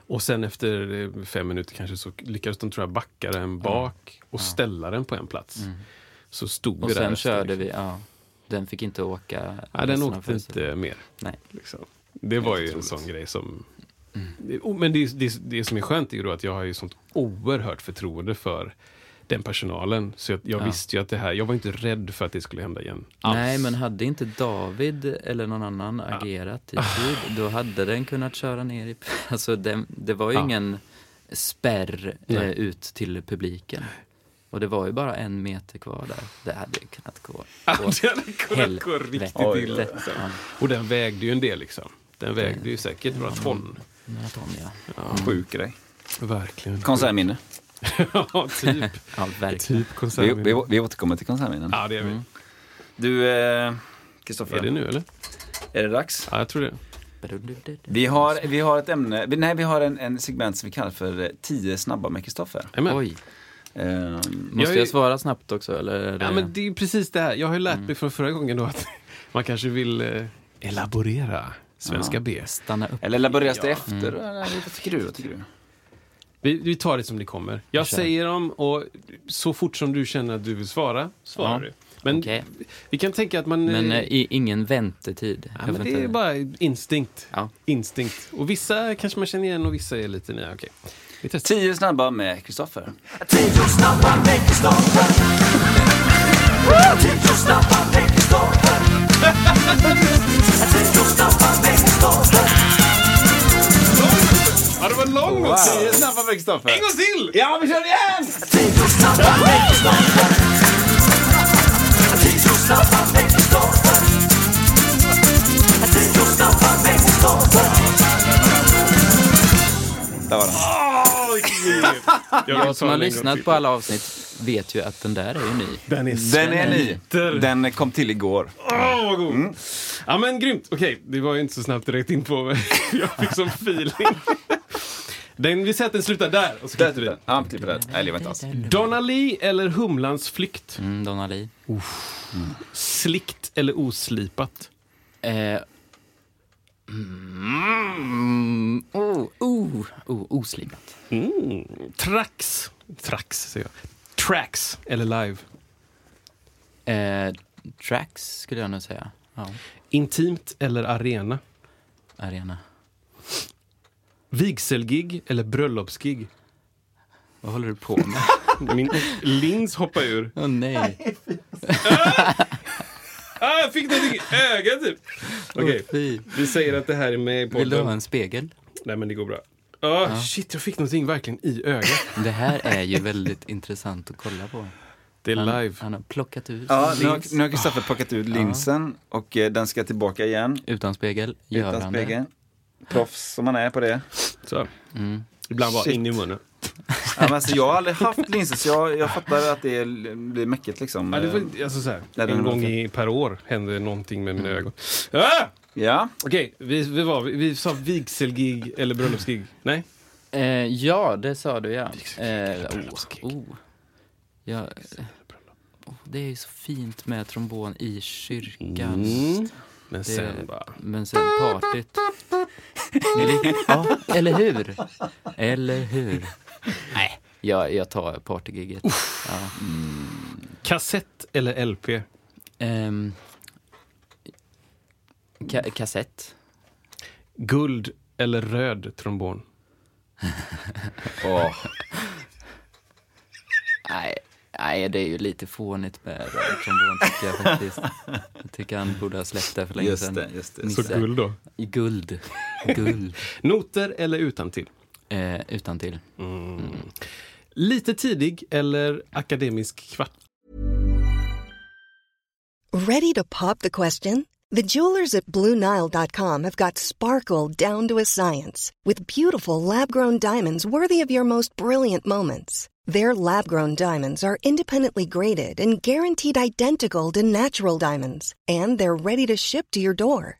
Och sen efter eh, fem minuter kanske så lyckades de tror jag backa den bak och ställa den på en plats. Så stod Mm. Och vi där. sen resten, körde vi, ja. Den fick inte åka. Nej, den åkte inte mer. Nej. Liksom. Det var ju en sån grej som... Mm. Men det, det, det som är skönt är ju då att jag har ju sånt oerhört förtroende för den personalen. Så jag, jag Ja. visste ju att det här, jag var inte rädd för att det skulle hända igen. Alls. Nej, men hade inte David eller någon annan agerat i tid, <laughs> då hade den kunnat köra ner i... <laughs> Alltså, det, det var ju Ja. ingen spärr eh, ut till publiken. Och det var ju bara en meter kvar där. Det hade ju kunnat gå <laughs> Ja, åt det hade kunnat gå riktigt illa. Ja, Och den vägde ju en del liksom. Den vägde ju säkert några ton. Några ton, ja. Ja, Sjuk grej. verkligen. Konsertminne. <laughs> ja, typ. <laughs> Ja, verkligen. typ Vi, konsertminne. vi, vi återkommer till konsertminnen. Ja, det är vi. Mm. Du, eh, Kristoffer. Är det nu eller? Är det dags? Ja, jag tror det. Vi har, vi har ett ämne, nej vi har en, en segment som vi kallar för eh, 10 snabba med Kristoffer. Oj, Ehm, måste är- jag svara snabbt också? Eller. Ja, men det är precis det här. Jag har ju lärt Mm. mig från förra gången då att <laughs> man kanske vill eh, elaborera svenska Ja. B. Stanna upp. eller laboreras det Ja. efter? Eller, vad tycker du? Vad tycker du? Vi, vi tar det som det kommer. Jag Kör. säger dem och så fort som du känner att du vill svara, svarar Ja. du. Men Okej. vi kan tänka att man... Men eh, eh, i, ingen väntetid. ja, men det är bara instinkt. Ja. Instinkt. Och vissa kanske man känner igen och vissa är lite nya. Okej. Vi testar. 10 snabba med Kristoffer. Ja, det var lång wow. snabba Kristoffer. En gång till! Ja, vi kör igen! Där var den. <laughs> Jag som har lyssnat på alla avsnitt vet ju att den där är ju ny. Den är, Den är ny. Den kom till igår. Åh, vad god. Mm. Ja, men grymt. Okej, det var ju inte så snabbt direkt in på. <laughs> Jag fick sån feeling. Den, vi säger att den slutar där och så klipper vi. Ja, vi klipper där. Nej, det var inte alls. Donna Lee eller Humlans flykt? Mm, Donna Lee. Slickt eller oslipat? Eh, mm, oh, oh, oh, oslipat. Mm. Trax. Trax, säger jag. Tracks eller live? Eh, tracks skulle jag nog säga. Ja, Intimt eller arena? arena. Vigselgig eller bröllopsgig? Vad håller du på med? <laughs> Min lins hoppar ur. Åh nej. <laughs> Ah, jag fick någonting i ögat typ. Okej, fy. vi säger att det här är med i Vill du ha podden. en spegel? Nej men det går bra. Ah, Shit, jag fick någonting verkligen i ögat. Det här är ju väldigt intressant att kolla på. Det är Han, live. han har plockat ut Ja, nu har, nu har Kristoffer plockat ut linsen och eh, den ska tillbaka igen. utan spegel. Gör Utan han det? spegel. Proffs som man är på det. Så. Mm. Ibland bara Shit. in i munnen. <laughs> Ja, men alltså, jag har aldrig haft linser så jag, jag fattar att det blir mäckigt liksom. Ja, det var, alltså så här, en gång i, per år händer någonting med mina ögon. Ah! Ja, Okej, vi, vi, var, vi, vi sa vigselgig eller bröllopsgig. Nej? Eh, ja, det sa du ja. Eh, oh, bröllopsgig. oh. Ja, eh, oh, det är ju så fint med trombon i kyrkan. Mm. Men Det- sen bara... Men sen partyt. <laughs> Eller, ja, eller hur? Eller hur? Nej, jag, jag tar partygiget. Ja. Kassett eller LP? Ehm, ka kassett. Guld eller röd trombon? <laughs> Åh. Nej, nej, det är ju lite fånigt med eh, trombon tycker jag faktiskt. Jag tycker han borde ha släppt det för länge Just sedan. det, just det. Så guld då. Guld. <laughs> Guld. Noter eller utan till? Eh, utan till. Lite tidig eller akademisk kvart? Ready to pop the question? The jewelers at BlueNile.com have got sparkle down to a science with beautiful lab grown diamonds worthy of your most brilliant moments. Their lab grown diamonds are independently graded and guaranteed identical to natural diamonds, and they're ready to ship to your door.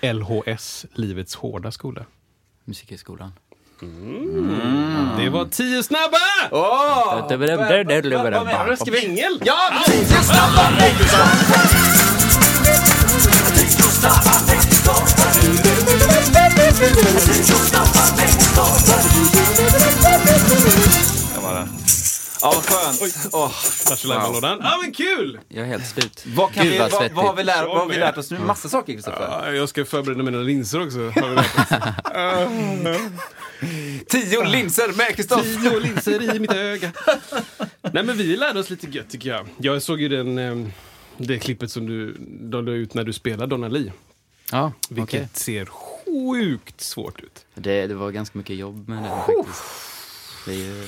LHS, Livets hårda skola? Musikhögskolan. Det var tio snabba! Åh! Vad menar Ska vi ängel? Ja, precis! Det var det. Ja, vad skönt. Åh, Varsågod lådan. Ja men kul! Jag är helt slut. vad, kan Gud, vi, vad vad, vad, har vi svettigt. lärt, vad har vi lärt oss nu? Massa saker, Kristoffer. Ja, jag ska förbereda mina linser också. Har vi lärt oss. <laughs> Tio linser med Kristoffer. Tio linser i mitt öga. Nej men vi lärde oss lite gött tycker jag. Jag såg ju den, eh, det klippet som du de la ut när du spelar Donna Lee. Ja, Vilket okej. ser sjukt svårt ut. Det, det var ganska mycket jobb med det faktiskt. Det är ju...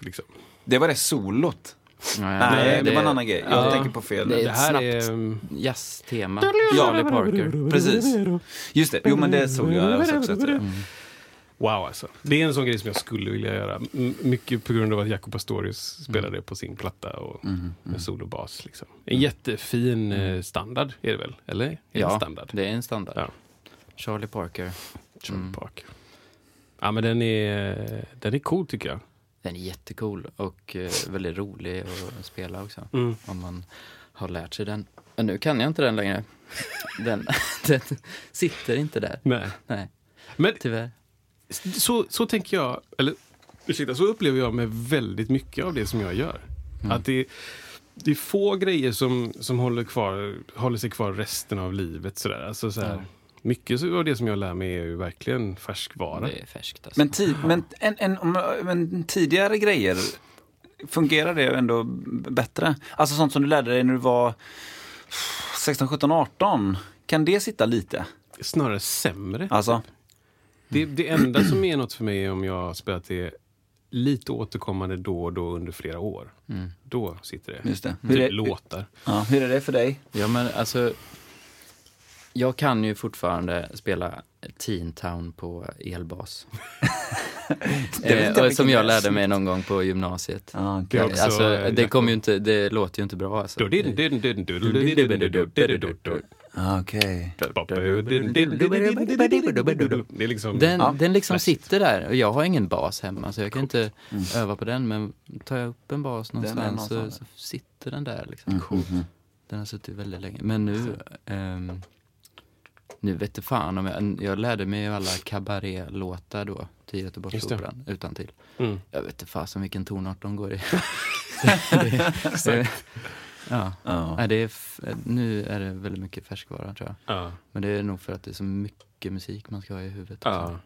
Liksom. Det var det solot. Nej, Nej, det, var en annan grej. Jag Ja. tänker på fel. Det Det här snabbt är... mm, jazztema. Charlie Parker. Precis. Just det. Jo, men det såg jag. Sett det. Wow alltså. Det är en sån grej som jag skulle vilja göra. M- mycket på grund av att Jaco Pastorius spelade på sin platta och med solobas. Liksom. En jättefin eh, standard är det väl? Eller? Är det Ja, en standard? det är en standard. Ja. Charlie Parker. Charlie Mm. Park. Ja men den är, den är cool tycker jag. Den är jättecool och eh, väldigt rolig att spela också. Mm. Om man har lärt sig den. Men nu kan jag inte den längre. Den, <laughs> den sitter inte där. Nej. Nej, Men tyvärr. så, så tänker jag, eller ursäkta, så upplever jag med väldigt mycket av det som jag gör. Att det, det är få grejer som, som håller, kvar, håller sig kvar resten av livet. Sådär. Alltså, så här, Mycket av det som jag lär mig är ju verkligen färskvara. Det är färskt alltså. Men, ti- men, en, en, om- men tidigare grejer, fungerar det ändå bättre? Alltså sånt som du lärde dig när du var 16, 17, 18. Kan det sitta lite? Snarare sämre. Alltså, Det, det enda som är något för mig är om jag har spelat det lite återkommande då och då under flera år. Då sitter det. just det. Hur Typ är, låtar. ja, hur är det för dig? Ja men alltså, jag kan ju fortfarande spela Teen Town på elbas. <laughs> eh, som jag lärde mig någon gång på gymnasiet. Okay. det, också, alltså, det, kom ju inte, det låter ju inte bra. Alltså. Okej. Okay. Liksom... Den, ja, den liksom best. sitter där och jag har ingen bas hemma så jag kan inte mm. öva på den. Men tar jag upp en bas någonstans, så, så, sitter den där. Liksom. Mm. Den har suttit väldigt länge. Men nu, um, nu vet fan om jag, jag lärde mig ju alla kabaretlåtar då till Göteborgsoperan utan till. Mm. Jag vet inte fasen vilken tonart de går i. <laughs> det, det, ja. Ja. Nej, det är nu är det väldigt mycket färskvara tror jag. Ja. Men det är nog för att det är så mycket musik man ska ha i huvudet. Ja.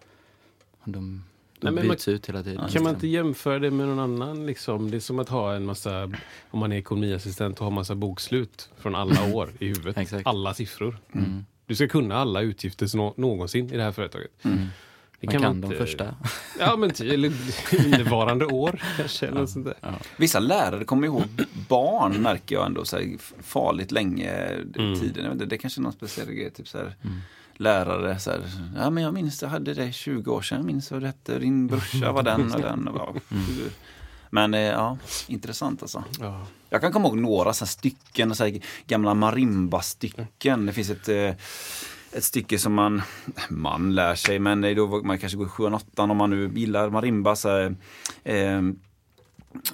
Och De, Nej, de man- byts ut hela tiden. Kan man inte jämföra det med någon annan? Liksom? Det är som att ha en massa, om man är ekonomiassistent och har massa bokslut från alla <laughs> år i huvudet. Alla siffror. Mm. Du ska kunna alla utgifter nå- någonsin i det här företaget. Det Man kan, man de inte- första. <laughs> Ja, men eller innevarande år <laughs> kanske. Eller något sånt där. Vissa lärare kommer ihåg barn märker jag ändå så här, farligt länge Mm. tiden. Jag vet inte, det är kanske är någon speciell grej. Typ så här, Lärare så här, ja men jag minns jag hade det 20 år sedan. Jag minns vad det hette. Din brorsa var den och den. Och, ja. Men eh, ja, intressant alltså. Ja. Jag kan komma ihåg några så stycken, så gamla marimba-stycken. Det finns ett, eh, ett stycke som man, man lär sig, men då var- man kanske går i 7 8 om man nu gillar marimba. Så här, eh,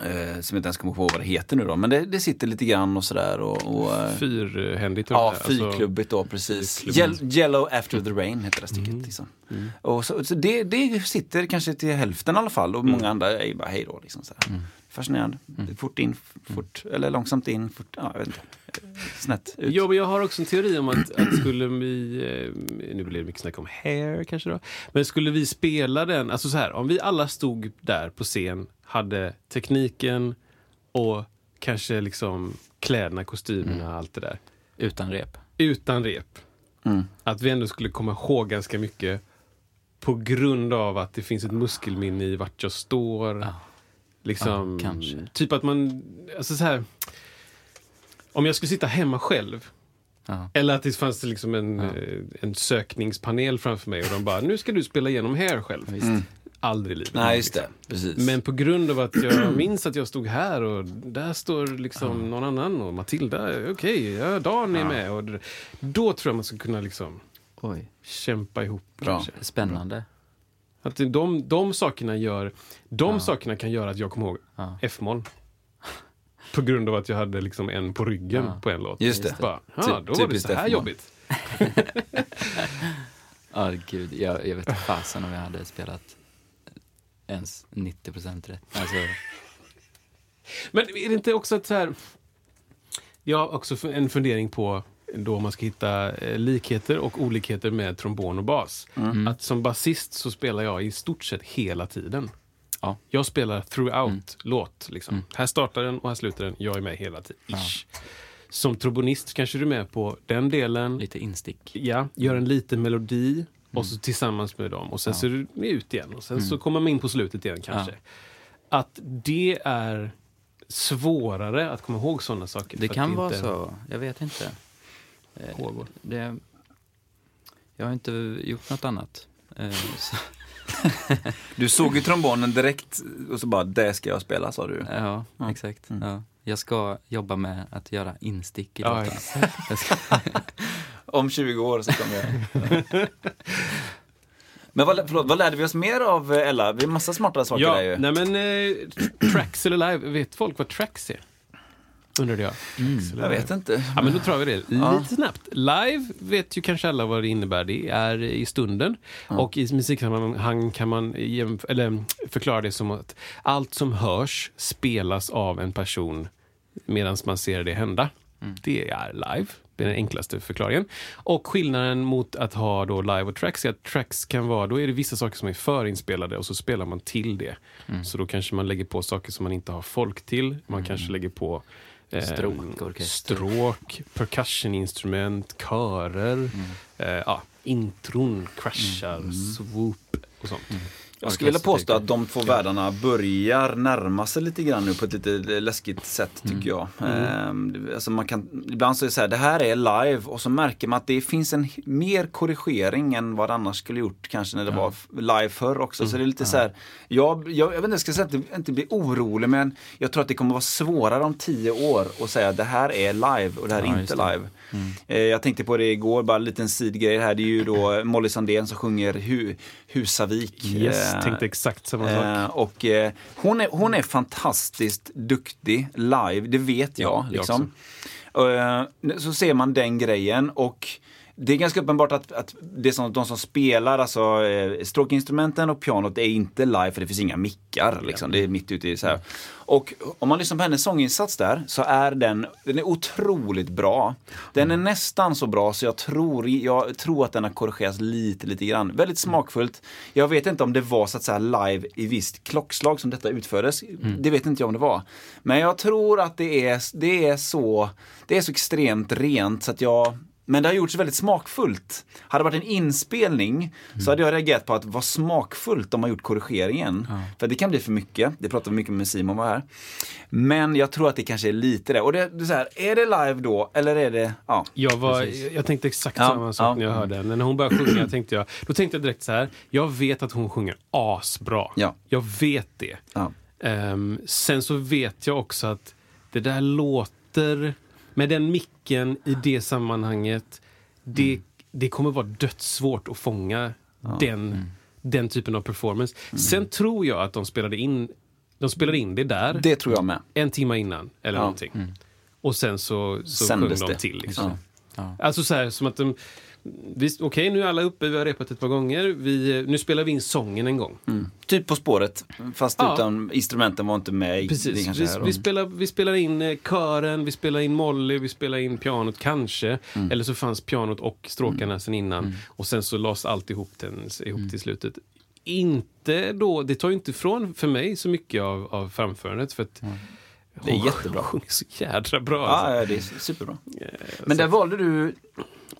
eh, som inte ens kommer ihåg vad det heter nu då. Men det, det sitter lite grann och sådär. Och, och, eh, Fyrhändigt. Ja, alltså- fyrklubbigt då precis. Fyrklubbigt. Yel- Yellow after the rain heter det stycket. Liksom. Och så, så det, det sitter kanske till hälften i alla fall och många andra är ju bara hej då. Liksom, så här. Fascinerande. Fort in, fort, eller långsamt in, fort, ja, jag vet inte. Snett ut. Ja, men jag har också en teori om att, att skulle vi, eh, nu blir det mycket snack om hair kanske då, men skulle vi spela den, alltså så här, om vi alla stod där på scen, hade tekniken och kanske liksom kläderna, kostymerna, allt det där, Utan rep. utan rep. Mm. Att vi ändå skulle komma ihåg ganska mycket på grund av att det finns ett muskelminne i vart jag står. Ja. Liksom, Ja, kanske. Typ att man, alltså så här, om jag skulle sitta hemma själv Ja. eller att det fanns liksom en, eh, en sökningspanel framför mig och de bara, nu ska du spela igenom här själv. Aldrig i livet. Nej, just det. Precis. Men på grund av att jag <clears throat> minns att jag stod här och där står liksom någon annan och Matilda, okej, ja, Dan är med. Och då tror jag man ska kunna liksom Oj, kämpa ihop. Bra. kanske. spännande. Att de, de sakerna gör, de sakerna kan göra att jag kommer ihåg Ja. F-moll. På grund av att jag hade liksom en på ryggen Ja. på en låt. Just det. Bara, ja, då var det så här jobbigt. <laughs> Ja, gud. Jag, jag vet inte fasen om jag hade spelat ens 90 procent rätt. Alltså, Men är det inte också att så här... Jag har också en fundering på då man ska hitta eh, likheter och olikheter med trombon och bas. Mm. Att som basist så spelar jag i stort sett hela tiden. Ja. Jag spelar throughout låt. Liksom. Här startar den och här slutar den. Jag är med hela tiden. Ish. Som trombonist kanske du är med på den delen. lite instick. Ja, gör en liten melodi och så tillsammans med dem. Och sen så är du ut igen. Och sen så kommer man in på slutet igen kanske. Att det är svårare att komma ihåg sådana saker. Det kan vara inte så. Jag vet inte. Eh, pågår. Det, jag har inte gjort något annat. Eh, Så, <laughs> Du såg ju trombonen direkt och så bara, det ska jag spela sa du. ja, Ja. exakt. Ja. Jag ska jobba med att göra instick i Ja, ska, <laughs> Om 20 år så kommer jag. <laughs> Men vad, förlåt, vad lärde vi oss mer av eh, Ella? Vi har massa smarta saker Ja, där ju. nej men eh, Tracks eller live, vet folk vad Tracks är? Undrade jag. Eller Jag vet inte. Ja, men då tror vi det lite Ja. snabbt. Live vet ju kanske alla vad det innebär. Det är i stunden. Och i musiksammanhang kan man eller förklara det som att allt som hörs spelas av en person medan man ser det hända. Det är live. Det är den enklaste förklaringen. Och skillnaden mot att ha då live och tracks är att tracks kan vara, då är det vissa saker som är förinspelade och så spelar man till det. Så då kanske man lägger på saker som man inte har folk till. Man kanske lägger på Stråk, orkester. stråk, percussioninstrument, körer, eh, ja, intron, crashar, swoop och sånt. Jag skulle vilja påstå att de två världarna börjar närma sig lite grann nu på ett lite läskigt sätt tycker jag. Ehm, det- alltså man kan, ibland så är det så här, det här är live och så märker man att det finns en mer korrigering än vad det annars skulle gjort kanske när det var live förr också. Så det är lite så här, jag, jag, jag vet inte, jag ska säga att jag inte bli orolig men jag tror att det kommer vara svårare om tio år att säga att det här är live och det här är Ja, inte live. Eh, Jag tänkte på det igår, bara en liten sidgrej här. Det är ju då <clears throat> Molly Sandén som sjunger hu, Husavik. Yes, Eh, tänkte exakt samma Eh, sak. och eh, hon, är, hon är fantastiskt duktig live, det vet jag. Ja, jag liksom. Eh, så ser man den grejen och det är ganska uppenbart att, att det som, de som spelar, alltså eh, stråkinstrumenten och pianot är inte live för det finns inga mickar. Liksom. Det är mitt ute i så här. Och om man lyssnar på hennes sånginsats där så är den, den är otroligt bra. Den är nästan så bra så jag tror, jag tror att den har korrigerats lite, lite grann. Väldigt smakfullt. Jag vet inte om det var så att säga live i visst klockslag som detta utfördes. Det vet inte jag om det var. Men jag tror att det är, det är, så, det är så extremt rent så att jag Men det har gjorts väldigt smakfullt. Hade det varit en inspelning så hade jag reagerat på att vad smakfullt de har gjort korrigeringen. För det kan bli för mycket. Det pratade vi mycket med Simon var här. Men jag tror att det kanske är lite det. Och det, det är, så här, är det live då eller är det, ja. Jag, var, jag tänkte exakt Ja, samma sak ja. när jag hörde henne. När hon började sjunga <clears throat> tänkte jag, då tänkte jag direkt så här. Jag vet att hon sjunger asbra. Ja. Jag vet det. ja. Ehm, sen så vet jag också att det där låter, med den micken i det sammanhanget, det, Mm. det kommer vara dödssvårt att fånga den, Mm. den typen av performance. Sen tror jag att de spelade in, de spelade in det där Det tror jag med. en timme innan eller Ja. någonting. Och sen så, så sjöng de det. till. Liksom. Ja. Ja. Alltså så här, som att de... Okej, nu är alla uppe, vi har repat ett par gånger. Vi, nu spelar vi in sången en gång. Typ På spåret, fast Ja. utan instrumenten var inte med. Precis. Vi, vi, spelar, vi spelar in eh, kören, vi spelar in Molly, vi spelar in pianot kanske. Mm. Eller så fanns pianot och stråkarna sen innan. Och sen så lades allt ihop, den, ihop Mm. till slutet. Inte då, det tar ju inte ifrån för mig så mycket av, av framförandet. För att Det är jättebra. <laughs> Hon sjunger så jädra bra. alltså. Ja, det är superbra. Men där valde du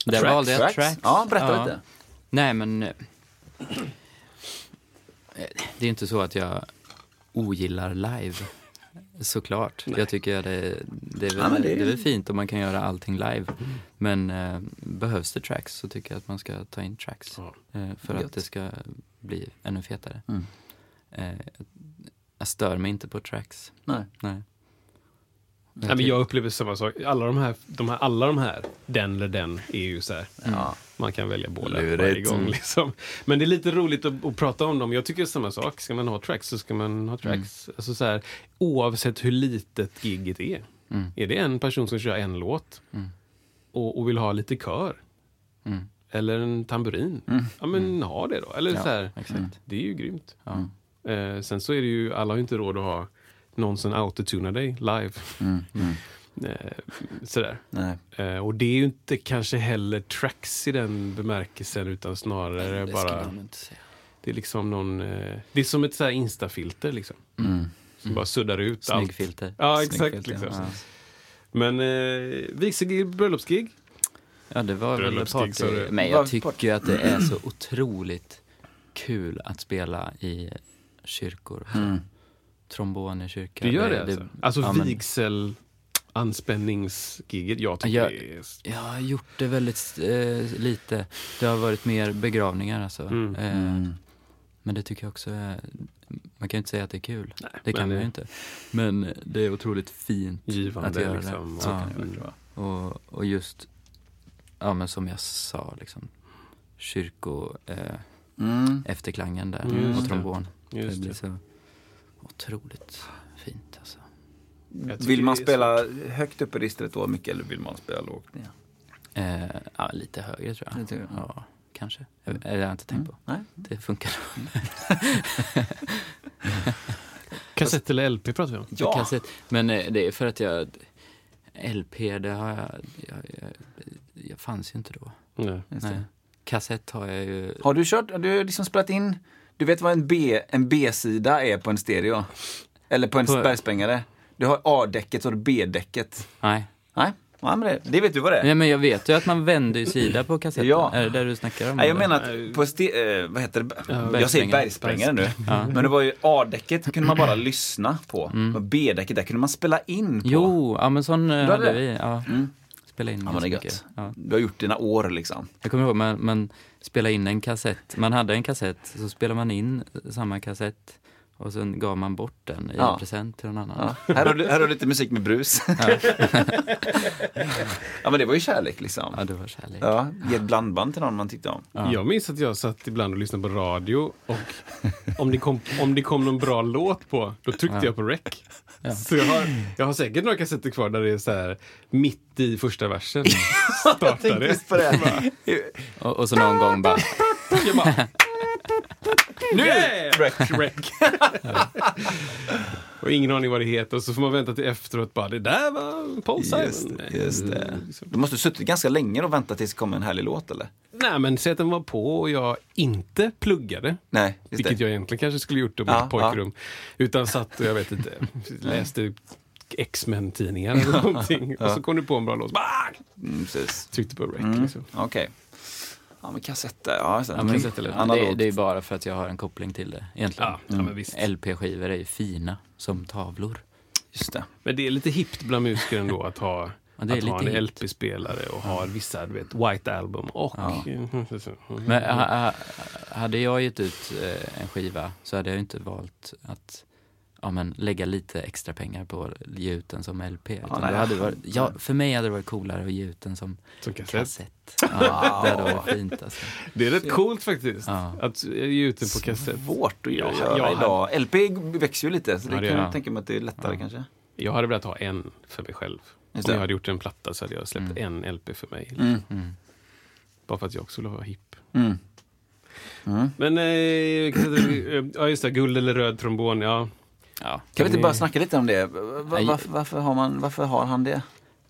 Där tracks. valde jag tracks. Ja, berätta Ja. lite. Nej, men... eh, Det är inte så att jag ogillar live. Såklart. Jag tycker att det, det, är väl, Ja, det- det... är väl fint om man kan göra allting live. Men eh, behövs det tracks så tycker jag att man ska ta in tracks. Ja. Eh, för Gött. att det ska bli ännu fetare. Mm. Eh, jag stör mig inte på tracks. Nej. Nej. Nej, men jag upplever samma sak. Alla de, här, de här, alla de här, den eller den, är ju så här. Ja. Man kan välja båda Lurigt. varje gång. Liksom. Men det är lite roligt att, att prata om dem. Jag tycker samma sak. Ska man ha tracks så ska man ha tracks. Alltså så här, oavsett hur litet giget är. Mm. Är det en person som kör en låt Mm. och, och vill ha lite kör Mm. eller en tamburin. Ja men ha det då. Eller Ja, så här. Det är ju grymt. Ja. Eh, sen så är det ju, alla har ju inte råd att ha någon som autotunar dig live. Mm. Mm. <laughs> Eh, sådär. Nej. Eh, och det är ju inte kanske heller tracks i den bemärkelsen utan snarare Det bara... Det är liksom någon... Eh, det är som ett så här instafilter liksom. Mm. Som bara suddar ut allt. Snyggfilter. Ja, exakt. Snyggfilter, Liksom. ja. Men eh, vigselgig, bröllopsgig. Ja, det var väl party. Men jag tycker ju att det är så otroligt kul att spela i kyrkor. Mm. Trombon i kyrka. Du gör det, alltså? Alltså ja, men vigsel, anspänningsgiget. Jag tycker Ja. det är... Jag har gjort det väldigt eh, lite. Det har varit mer begravningar alltså. Mm. Eh, Mm. Men det tycker jag också är... Man kan ju inte säga att det är kul. Nej, Det kan man ju det- inte. Men det är otroligt fint Givande att göra liksom. det. och- Ja. Mm. Och, och just, ja men som jag sa, liksom, kyrko, eh, Mm. efterklangen där Mm, och det. trombon. Just det det. Otroligt fint alltså. Vill man spela högt upp i registret då mycket eller vill man spela lågt ner? Eh, ja, lite högre tror jag. Tycker jag. Ja, kanske. Jag, det har jag inte tänkt på. Nej. Det funkar. <laughs> Kassett eller LP pratar vi om. Ja. Kassett. Men eh, det är för att jag, LP, det har jag, jag, jag, jag fanns ju inte då. Nej. Nej. Kassett har jag ju, Har du kört, har du liksom spelat in, du vet vad en B, en B-sida är på en stereo? Eller på en På- bergsprängare? Du har A-däcket och B-däcket. nej. Nej, ja, men det, det vet du vad det är. Nej men jag vet ju att man vänder ju sida på kassetten. Ja. Är det där du snackar om? Nej, jag menar att på ste, eh, vad heter det? jag säger bergsprängare. nu. Ja. Men det var ju A-däcket kunde man bara lyssna på. Och B-däcket där kunde man spela in på. Jo, ja men sån eh, hade hade vi. Ja. Mm. Spela in Ja, men det är gött. Ja. Du har gjort dina år liksom. Jag kommer ihåg, man, man spelade in en kassett. Man hade en kassett, så spelade man in samma kassett och sen gav man bort den i Ja. present till någon annan. Ja. Här, har du, här har du lite musik med brus. <laughs> ja men det var ju kärlek liksom. Ja, det var kärlek. Ja, ge ett blandband till någon man tyckte om. Ja. Jag minns att jag satt ibland och lyssnade på radio och om det kom, om det kom någon bra låt på, då tryckte Ja. jag på rec. Så jag har, jag har säkert några kassetter kvar där det är så här mitt i första versen. <laughs> Startade. Just på det. Och, och så någon gång <laughs> Jag bara, nu! Rec, rec. <laughs> och ingen aning vad det heter. Och så får man vänta till efteråt. Bara, det där var Paul Simon. Just det, just det. Liksom. Du måste ha suttit ganska länge och väntat tills det kom en härlig låt eller? Nej, men säg att den var på och jag inte pluggade. Nej, just Vilket det. jag egentligen kanske skulle gjort i Ja, mitt pojkrum. Utan satt och jag vet inte, <laughs> läste X-Men-tidningar eller någonting. Och så kom du på en bra låt. Bah! Mm, precis. Tryckte på rec. Mm. Liksom. Okej. Ja, men kassetter. Ja, så, Ja, men, eller- det, det är bara för att jag har en koppling till det egentligen. Ja, ja, men visst. LP-skivor är ju fina som tavlor. Just det. Men det är lite hippt bland musiker ändå att ha, <laughs> Ja, det är att ha en. LP-spelare och ha vissa, du vet, White Album och... Ja. Mm. <laughs> Men ha, ha, hade jag gett ut eh, en skiva så hade jag inte valt att ja, men, lägga lite extra pengar på att ge ut den som LP. Utan nej. det hade varit, ja, för mig hade det varit coolare att ge ut den som Som kassett. kassett. <laughs> Ja, det hade varit fint alltså. Det är rätt coolt faktiskt. Ja. Att ge ut den på kassett. Svårt att Ja, göra jag idag. LP växer ju lite, så det Ja, kan jag tänka mig att det är lättare Ja. kanske. Jag hade velat ha en för mig själv. Just Om jag hade gjort en platta så hade jag släppt Mm. en LP för mig. Mm. Mm. Bara för att jag också ville vara hipp. Mm. Mm. Men, eh, jag- ja just det, guld eller röd trombon, ja. Ja, Kan vi inte bara snacka lite om det? Varför, varför, har, man, varför har han det?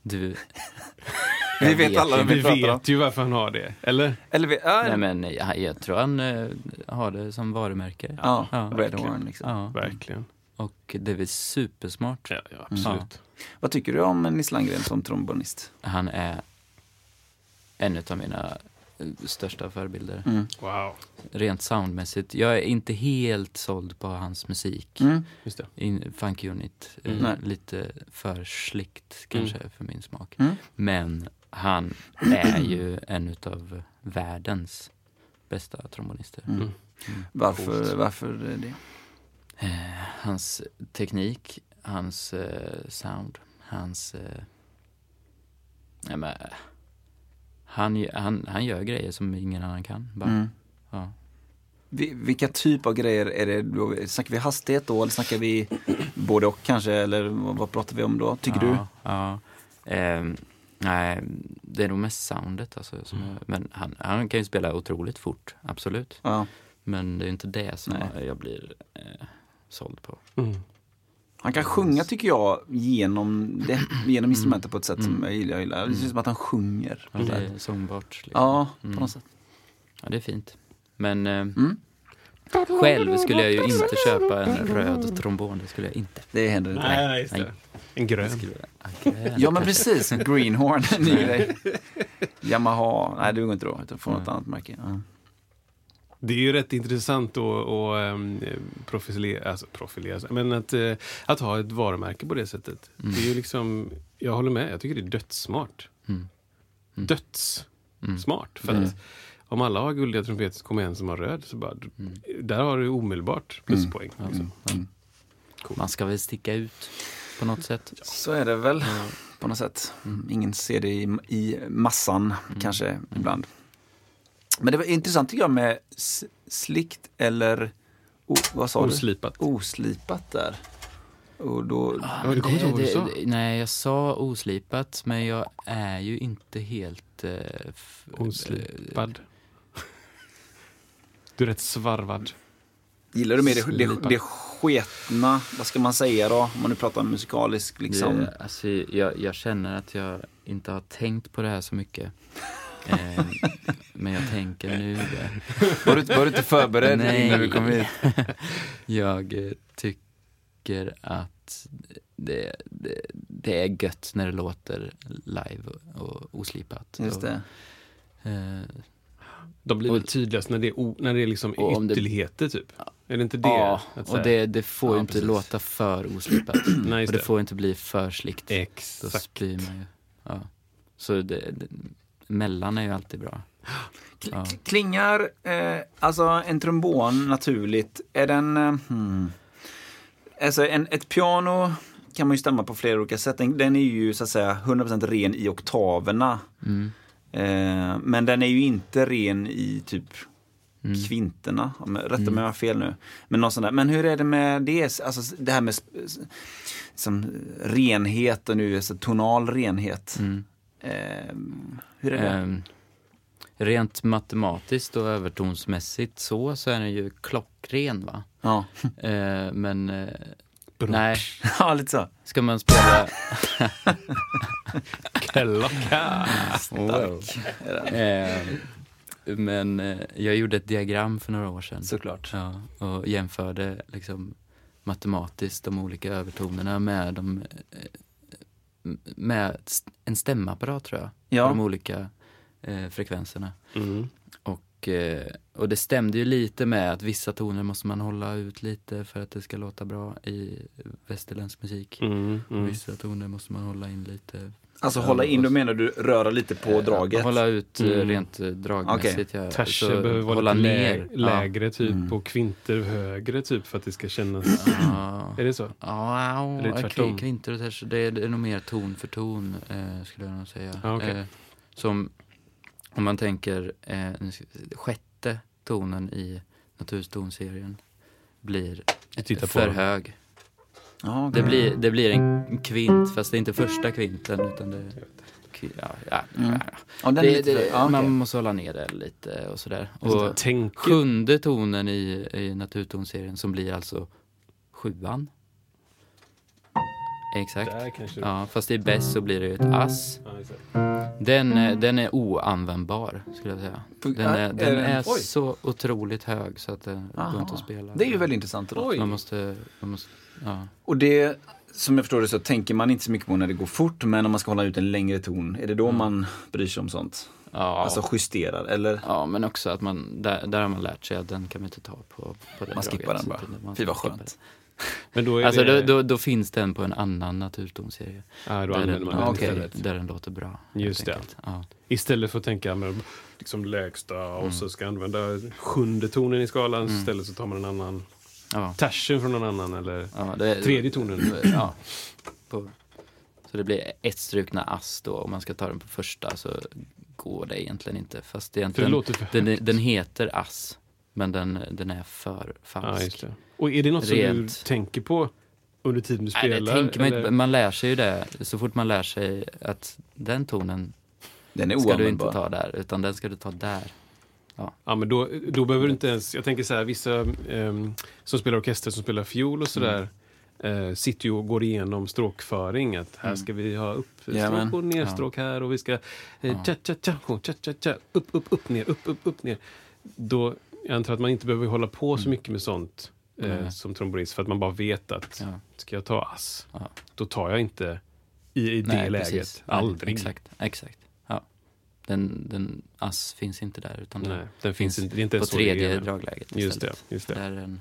du, <laughs> Vi vet vet alla vem Vi vi pratar om. vet ju varför han har det, eller? Eller vi, ja, nej men jag, jag tror han eh, har det som varumärke. ja, Ja, Red verkligen. Horn liksom. Ja, Verkligen. och det är väl supersmart. Ja, ja absolut. Vad tycker du om Nils Landgren som trombonist? Han är en av mina största förebilder. Mm. Wow. Rent soundmässigt. Jag är inte helt såld på hans musik. Mm. Just det. In, funk Unit. eh, Mm. Nej. Lite för slickt kanske för min smak. Mm. Men han är ju en av världens bästa trombonister. Mm. Varför, varför det? Eh, hans teknik, hans eh, sound, hans... Eh, nej men, han, han, han gör grejer som ingen annan kan. Bara. Mm. Ja. Vi- Vilka typ av grejer är det? Snackar vi hastighet då eller snackar vi både och kanske? Eller vad, pratar vi om då? Tycker du? ja, Ja. Ehm, nej, det är nog mest soundet alltså. Som Mm. jag, men han, han kan ju spela otroligt fort, absolut. Ja. Men det är inte det som Nej. jag blir eh, såld på. Mm. Han kan sjunga tycker jag genom, det, genom instrumentet på ett sätt som Mm. jag gillar. Jag gillar. Det känns som att han sjunger. Ja, det är sångbart. Liksom. Ja, på Mm. något sätt. Ja, det är fint. Men eh, Mm. själv skulle jag ju inte köpa en röd trombon. Det skulle jag inte. Det händer inte. Nej, nej. Nej. En grön. Grön. Ja men precis, Greenhorn, en ny grej. Yamaha, nej det går inte då, utan från något annat märke. Ja. Det är ju rätt intressant att, att um, profilera, alltså profilera men att, eh, att ha ett varumärke på det sättet. Det är ju liksom, jag håller med, jag tycker det är dödssmart. Mm. Mm. Dödssmart. För Mm. att om alla har guldiga trumpeter så kommer en som har röd, så bara, Mm. där har du omedelbart pluspoäng. Alltså. Mm. Man ska väl sticka ut på något sätt. Så är det väl på något sätt. Ingen ser det i, i massan kanske ibland. Men det var intressant tycker jag med s- slickt eller o, vad sa Oslipat. du? Oslipat där. Och då, Ja, du kommer inte ihåg vad du sa? det- Nej, jag sa oslipat, men jag är ju inte helt... Eh, f- Oslipad. Du är rätt svarvad. gillar du mer det, det, det sketna, vad ska man säga då? Om man nu pratar musikalisk liksom. Det, alltså, jag, jag känner att jag inte har tänkt på det här så mycket. Eh, men jag tänker nu. Var, du, var du inte förberedd Nej. innan du kom hit? <laughs> Jag eh, tycker att det, det, det är gött när det låter live och, och oslipat. Just det. Och, eh, De blir Och- väl tydligast när det är, o, när det är liksom om det- ytterligheter typ. Är det inte det? ja, Att och det, det får Ja, inte precis. låta för oslipat. <clears throat> Nej, och det det. får inte bli för slickt. Då Exakt. spyr man ju. Ja. Så det, det, mellan är ju alltid bra. Ja. Klingar, eh, alltså en trombon naturligt, är den... Eh, hmm. Alltså en, ett piano kan man ju stämma på flera olika sätt. Den, den är ju så att säga 100% ren i oktaverna. Mm. Eh, men den är ju inte ren i typ Mm. kvinterna. Rätta mig om jag har fel nu. Men, någon sån där. men hur är det med det? Alltså det här med sp- som renhet och nu alltså tonal renhet. Mm. Eh, hur är det? Ehm, rent matematiskt och övertonsmässigt så, så är den ju klockren va. Ja. <laughs> Eh, men eh, Bra. nej, <laughs> ja, lite så. ska man spela... <laughs> Klocka. wow. eh, men eh, jag gjorde ett diagram för några år sedan. Såklart. Ja, och jämförde liksom matematiskt de olika övertonerna med, de, eh, med en stämapparat tror jag. Ja. På de olika eh, frekvenserna. Mm. Och, eh, och det stämde ju lite med att vissa toner måste man hålla ut lite för att det ska låta bra i västerländsk musik. Mm. Och Mm. vissa toner måste man hålla in lite. Alltså hålla in, då menar du röra lite på draget? Eh, Hålla ut eh, Mm. rent eh, dragmässigt. Ja. Terser Så behöver vara hålla lite ner. lä- lägre typ Mm. och kvinter högre typ för att det ska kännas... Ja. <clears throat> Är det så? Ja, Eller tvärtom? kvi- kvinter och terser, det är, det är nog mer ton för ton eh, skulle jag nog säga. Ja, okej. eh, som om man tänker eh, sjätte tonen i Naturstonserien blir för den. hög. Ja, okej. Det blir, det blir en kvint, fast det är inte första kvinten utan det Ja, ja, Mm. ja. Det, lite, det, okej. Man måste hålla ner det lite och sådär. Och sjunde tonen i, i Naturtonserien som blir alltså sjuan. Exakt. Där kanske... Ja, fast i bäst så blir det ju ett ass. Ja, exakt. Den, är- den är oanvändbar skulle jag säga. Den är, den Är den- är oj. så otroligt hög så att det går inte att spela. Det är ju väldigt intressant. Då. Oj. Man måste, man måste ja. Och det, som jag förstår det så tänker man inte så mycket på när det går fort, men om man ska hålla ut en längre ton, är det då man bryr sig om sånt? Ja, Alltså justerar, eller? ja, men också att man, där, där har man lärt sig att den kan man inte ta på, på det Man skippar draget, den så bara. att man Fy vad skippar skönt. Men då. Alltså det... då, då, då finns den på en annan naturtonserie. ja, då Där den, man Ja, den istället. där den låter bra. Just det. Ja. Istället för att tänka med liksom lägsta och Mm. så ska använda sjunde tonen i skalan. Istället så tar man en annan Ja. tersen från någon annan eller Ja, det, tredje tonen. Ja. På, så det blir ett strukna ass då. Om man ska ta den på första så går det egentligen inte. Fast egentligen, för den, högt. den heter ass. Men den, den är för Ja, falsk. det. Och är det något som du Rent. tänker på under tiden du Nej, spelar? det tänker man, inte, man lär sig ju det. Så fort man lär sig att den tonen Den är ska du inte ta där. Utan den ska du ta där. Ja, men då, då behöver du inte ens... Jag tänker så här, vissa ehm, som spelar orkester, som spelar fiol och sådär, Mm. eh, sitter ju och går igenom stråkföring. Att här ska vi ha uppstråk Jajamän. och nedstråk här och vi ska... Eh, Ja. cha, cha, cha, cha, cha, cha, upp, upp, upp, ner, upp, upp, upp, ner. Då, jag antar att man inte behöver hålla på så mycket med sånt Mm. Nej. som trombonist för att man bara vet att Ja. ska jag ta ass, Ja. då tar jag inte i, i det Nej, läget. precis. Nej, Aldrig. Exakt, exakt. Ja. Den, den ass finns inte där. Utan den Nej, den finns inte. Det är inte på tredje dragläget Just det, just det. Där är den,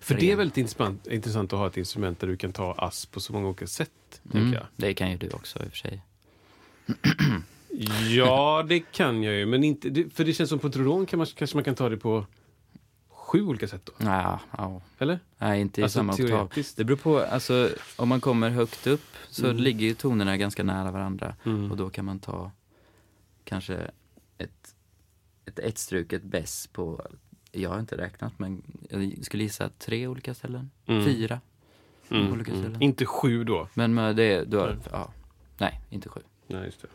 För det är väldigt intressant, intressant att ha ett instrument där du kan ta ass på så många olika sätt. Mm. Det kan ju du också i och för sig. Ja, det kan jag ju. Men inte, för det känns som på kan man, kanske man kan ta det på sju olika sätt då? Ja, ja. Eller? Nej, inte i Alltså, samma oktav. Det beror på, alltså om man kommer högt upp så Mm. ligger ju tonerna ganska nära varandra. Mm. Och då kan man ta kanske ett, ett ettstruket bäss på, jag har inte räknat men jag skulle gissa tre olika ställen. Mm. Fyra. Mm, olika mm. ställen. Inte sju då? Men med det, då, Nej. ja. Nej, inte sju. Nej, just det.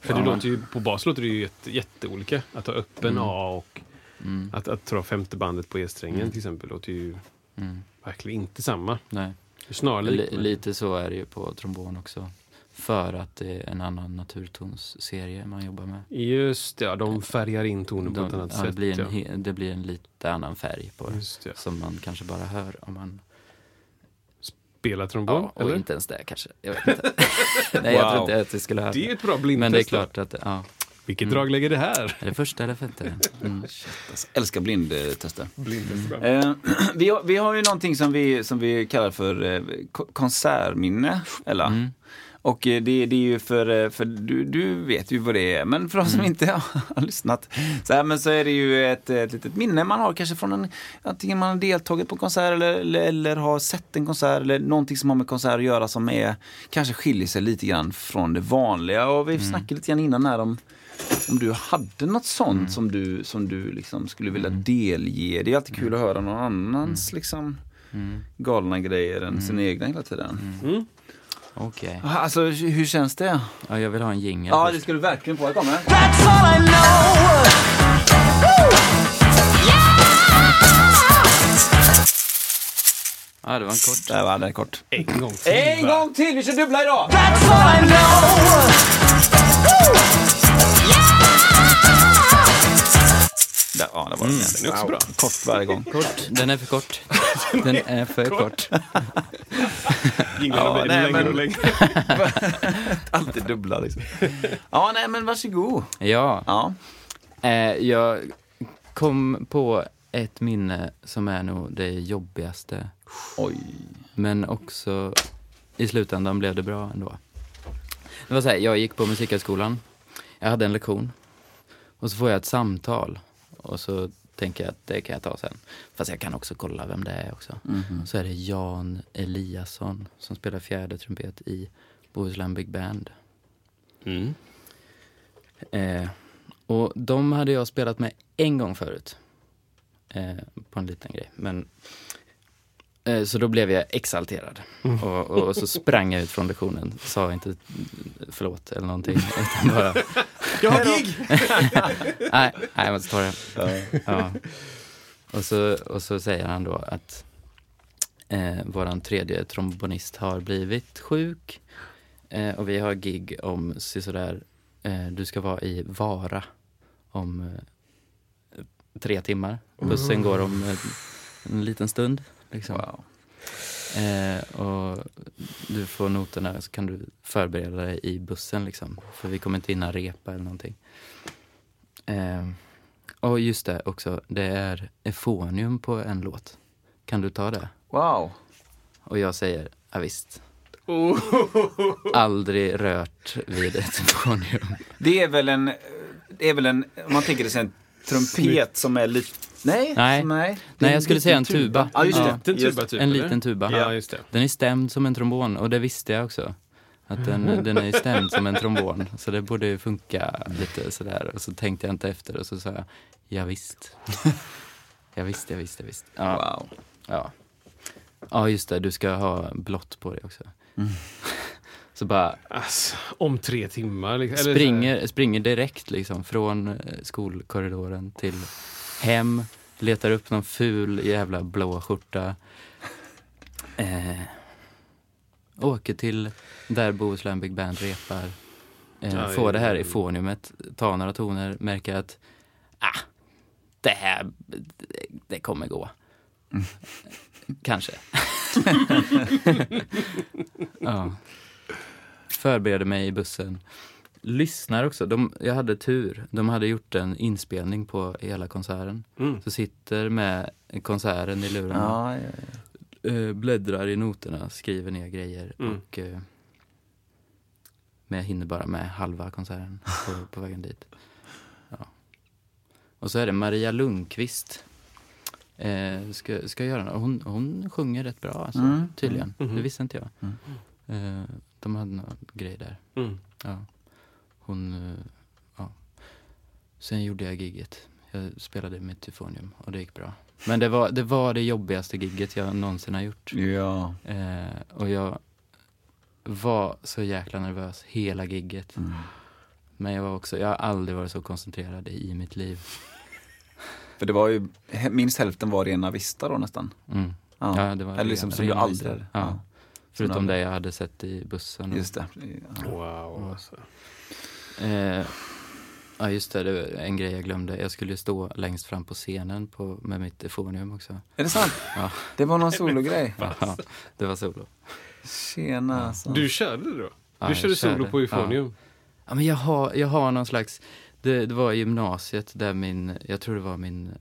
För det Ja. låter ju, på bas låter det ju jätte, jätteolika. Att ha öppen Mm. A och Mm. att, att dra femte bandet på E-strängen Mm. till exempel låter ju Mm. verkligen inte samma. Nej. Snarlikt. Li, lite så är det ju på trombon också. För att det är en annan naturtonsserie man jobbar med. Just det, ja, de färgar in tonen på De- ett annat ja, sätt. det, blir en, ja. det blir en lite annan färg på. Just det. Som man kanske bara hör om man... Spela trombon, Ja, och eller? inte ens det kanske. Jag vet inte. <laughs> Nej, jag Wow. tror inte att det skulle höra. Det är ett bra blindtest. Men det är klart att, ja. Vilket Mm. dragläge är det här? Är det första eller femte? Mm. Alltså, älskar blindtester. Blindtest. Eh, <clears throat> vi, har, vi har ju någonting som vi, som vi kallar för eh, ko- konsertminne, Ella. Mm. Och eh, det, det är ju för, eh, för du, du vet ju vad det är, men för de som inte <laughs> har lyssnat. Så, här, men så är det ju ett, ett litet minne man har kanske från en, antingen man har deltagit på konsert eller, eller, eller har sett en konsert eller någonting som har med konsert att göra som är, kanske skiljer sig lite grann från det vanliga. Och vi snackade lite grann innan här om om du hade något sånt som du, som du liksom skulle vilja delge. Det är alltid kul att höra någon annans liksom, Mm. galna grejer än sina egna hela tiden. Mm. Okej. Alltså hur känns det? Ja, jag vill ha en jingel Ja, först. det ska du verkligen få. Här kommer den. Ja, det var en kort. Där var den kort. En gång till. En va? gång till! Vi kör dubbla idag! Där, ja, där var den. Den är också bra. Kort varje gång. Kort. Den är för kort. <laughs> Den är för kort. Jinglarna <laughs> Ja, blir längre men- och längre. <laughs> Alltid dubbla liksom. Ja, nej men varsågod. Ja, Ja. eh, jag kom på ett minne som är nog det jobbigaste. Oj. Men också i slutändan blev det bra ändå. Det var så här, jag gick på musikhögskolan. Jag hade en lektion. Och så får jag ett samtal. Och så tänker jag att det kan jag ta sen. Fast jag kan också kolla vem det är också. Så är det Jan Eliasson som spelar fjärde trumpet i Bohuslän Big Band. Mm. Eh, och de hade jag spelat med en gång förut. Eh, på en liten grej. Men, eh, så då blev jag exalterad. Och, och, så sprang jag ut från lektionen. Sa inte förlåt eller någonting. <laughs> Utan bara, Jag har <laughs> gig! <laughs> nej, nej, jag måste ta det. Ja. Och, så, och så säger han då att eh, våran tredje trombonist har blivit sjuk. Eh, och vi har gig om sådär, eh, du ska vara i Vara om eh, tre timmar. Bussen går om eh, en liten stund. Liksom. Wow. Eh, och du får noterna så kan du förbereda dig i bussen liksom. För vi kommer inte hinna repa eller någonting. Eh, och just det också, det är efonium på en låt. Kan du ta det? Wow. Och jag säger, ja, visst. Oh. <laughs> Aldrig rört vid ett efonium. Det är väl en, det är väl en, om man tänker sig en trumpet som är lite, nej? Nej. som- nej. Nej, en jag skulle säga en tuba. Ja, just Ja. det. Just tuba typ, En liten tuba. Ja, just det. Den är stämd som en trombon och det visste jag också. Att den, den är stämd som en trombon. Så det borde ju funka lite sådär. Och så tänkte jag inte efter och så sa jag, ja, visst. Ja, visst, ja, visst, ja, visst. Ja, Wow. ja. ja, just det, du ska ha blått på dig också. Så bara Alltså, om tre timmar. Liksom. Springer, springer direkt liksom från eh, skolkorridoren till hem, letar upp någon ful jävla blå skjorta. Eh, åker till där Bohuslän Big Band repar. Eh, Aj. får det här efoniumet, tar några toner, märker att ah, det här, det, det kommer gå. Kanske. <laughs> ja. Förbereder mig i bussen. Lyssnar också. De, jag hade tur. De hade gjort en inspelning på hela konserten. Mm. Så sitter med konserten i lurarna. Ja, ja, ja. eh, bläddrar i noterna, skriver ner grejer. Mm. Och, eh, men jag hinner bara med halva konserten på, på vägen dit. Och så är det Maria Lundqvist. Eh, ska, ska göra. Hon, hon sjunger rätt bra alltså, Mm. tydligen. Mhm. Det visste inte jag. Mm. Eh, de hade någon grej där. Mm. Ja. Hon, eh, ja. Sen gjorde jag gigget. Jag spelade med Tyfonium och det gick bra. Men det var det, var det jobbigaste gigget jag någonsin har gjort. ja. Eh, och jag var så jäkla nervös hela gigget. Mm. Men jag var också, jag har aldrig varit så koncentrerad i mitt liv. <laughs> För det var ju, minst hälften var rena vista då nästan. Mm. Ja. Ja, det var Eller liksom som du aldrig. Ja. Ja. Förutom det jag hade sett i bussen. och- Just det. Ja. Wow. Alltså. Eh, ja, just det, det var en grej jag glömde. Jag skulle stå längst fram på scenen på, med mitt efonium också. Är det sant? Ja. Det var någon sologrej? <laughs> Ja, det var solo. Tjena alltså. Du körde det då? Ja, du jag körde solo körde. på Euphonium? Ja, men jag, har, jag har någon slags... Det, det var i gymnasiet där min... Jag tror det var min...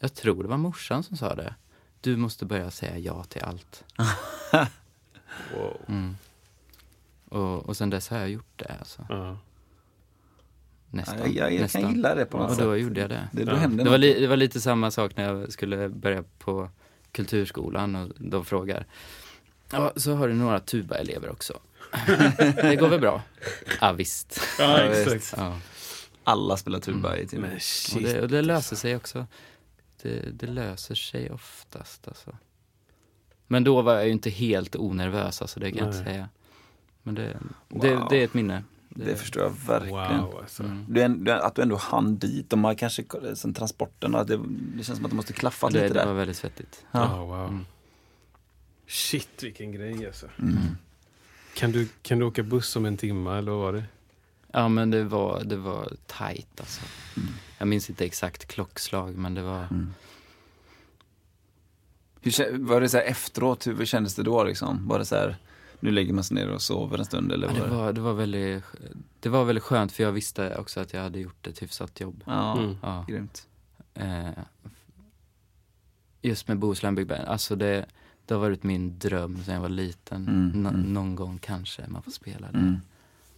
Jag tror det var morsan som sa det. Du måste börja säga ja till allt. <laughs> Wow. Mm. Och, och sen dess har jag gjort det alltså. Ja. Nästan. Ja, jag, jag nästan. kan gilla det på något Och sätt. då gjorde jag det. Det, då Ja. Det var, li, det var lite samma sak när jag skulle börja på kulturskolan och de frågar. Ja, så har du några tuba-elever också. <laughs> det går väl bra? Ja, visst. Ja, Ja, visst. exakt. Ja. Alla spelar tuba i tiden. Men Och och det löser sig också. Det, det löser sig oftast alltså. Men då var jag ju inte helt onervös, alltså det kan jag inte Nej. säga. Men det, det, Wow. det är ett minne. Det förstår jag verkligen. Wow, alltså. Mm. Att du ändå hann dit. De har kanske, sen transporten, att det, det känns som att det måste klaffa Det, lite det var där. väldigt svettigt. Ja. Ja, wow. Mm. Shit, vilken grej alltså. Mm. Kan du, kan du åka buss om en timme eller vad var det? Ja men det var, det var tajt alltså. Mm. Jag minns inte exakt klockslag men det var... Hur, var det så här efteråt, hur kändes det då liksom? Var det så här, nu lägger man sig ner och sover en stund eller? Ja, det, var, det, var väldigt, det var väldigt skönt för jag visste också att jag hade gjort ett hyfsat jobb. Ja, Mm. Ja. grymt. Eh, just med Bohuslän Big Band, alltså det, det har varit min dröm sedan jag var liten. Mm, mm. Någon gång kanske man får spela där. Mm.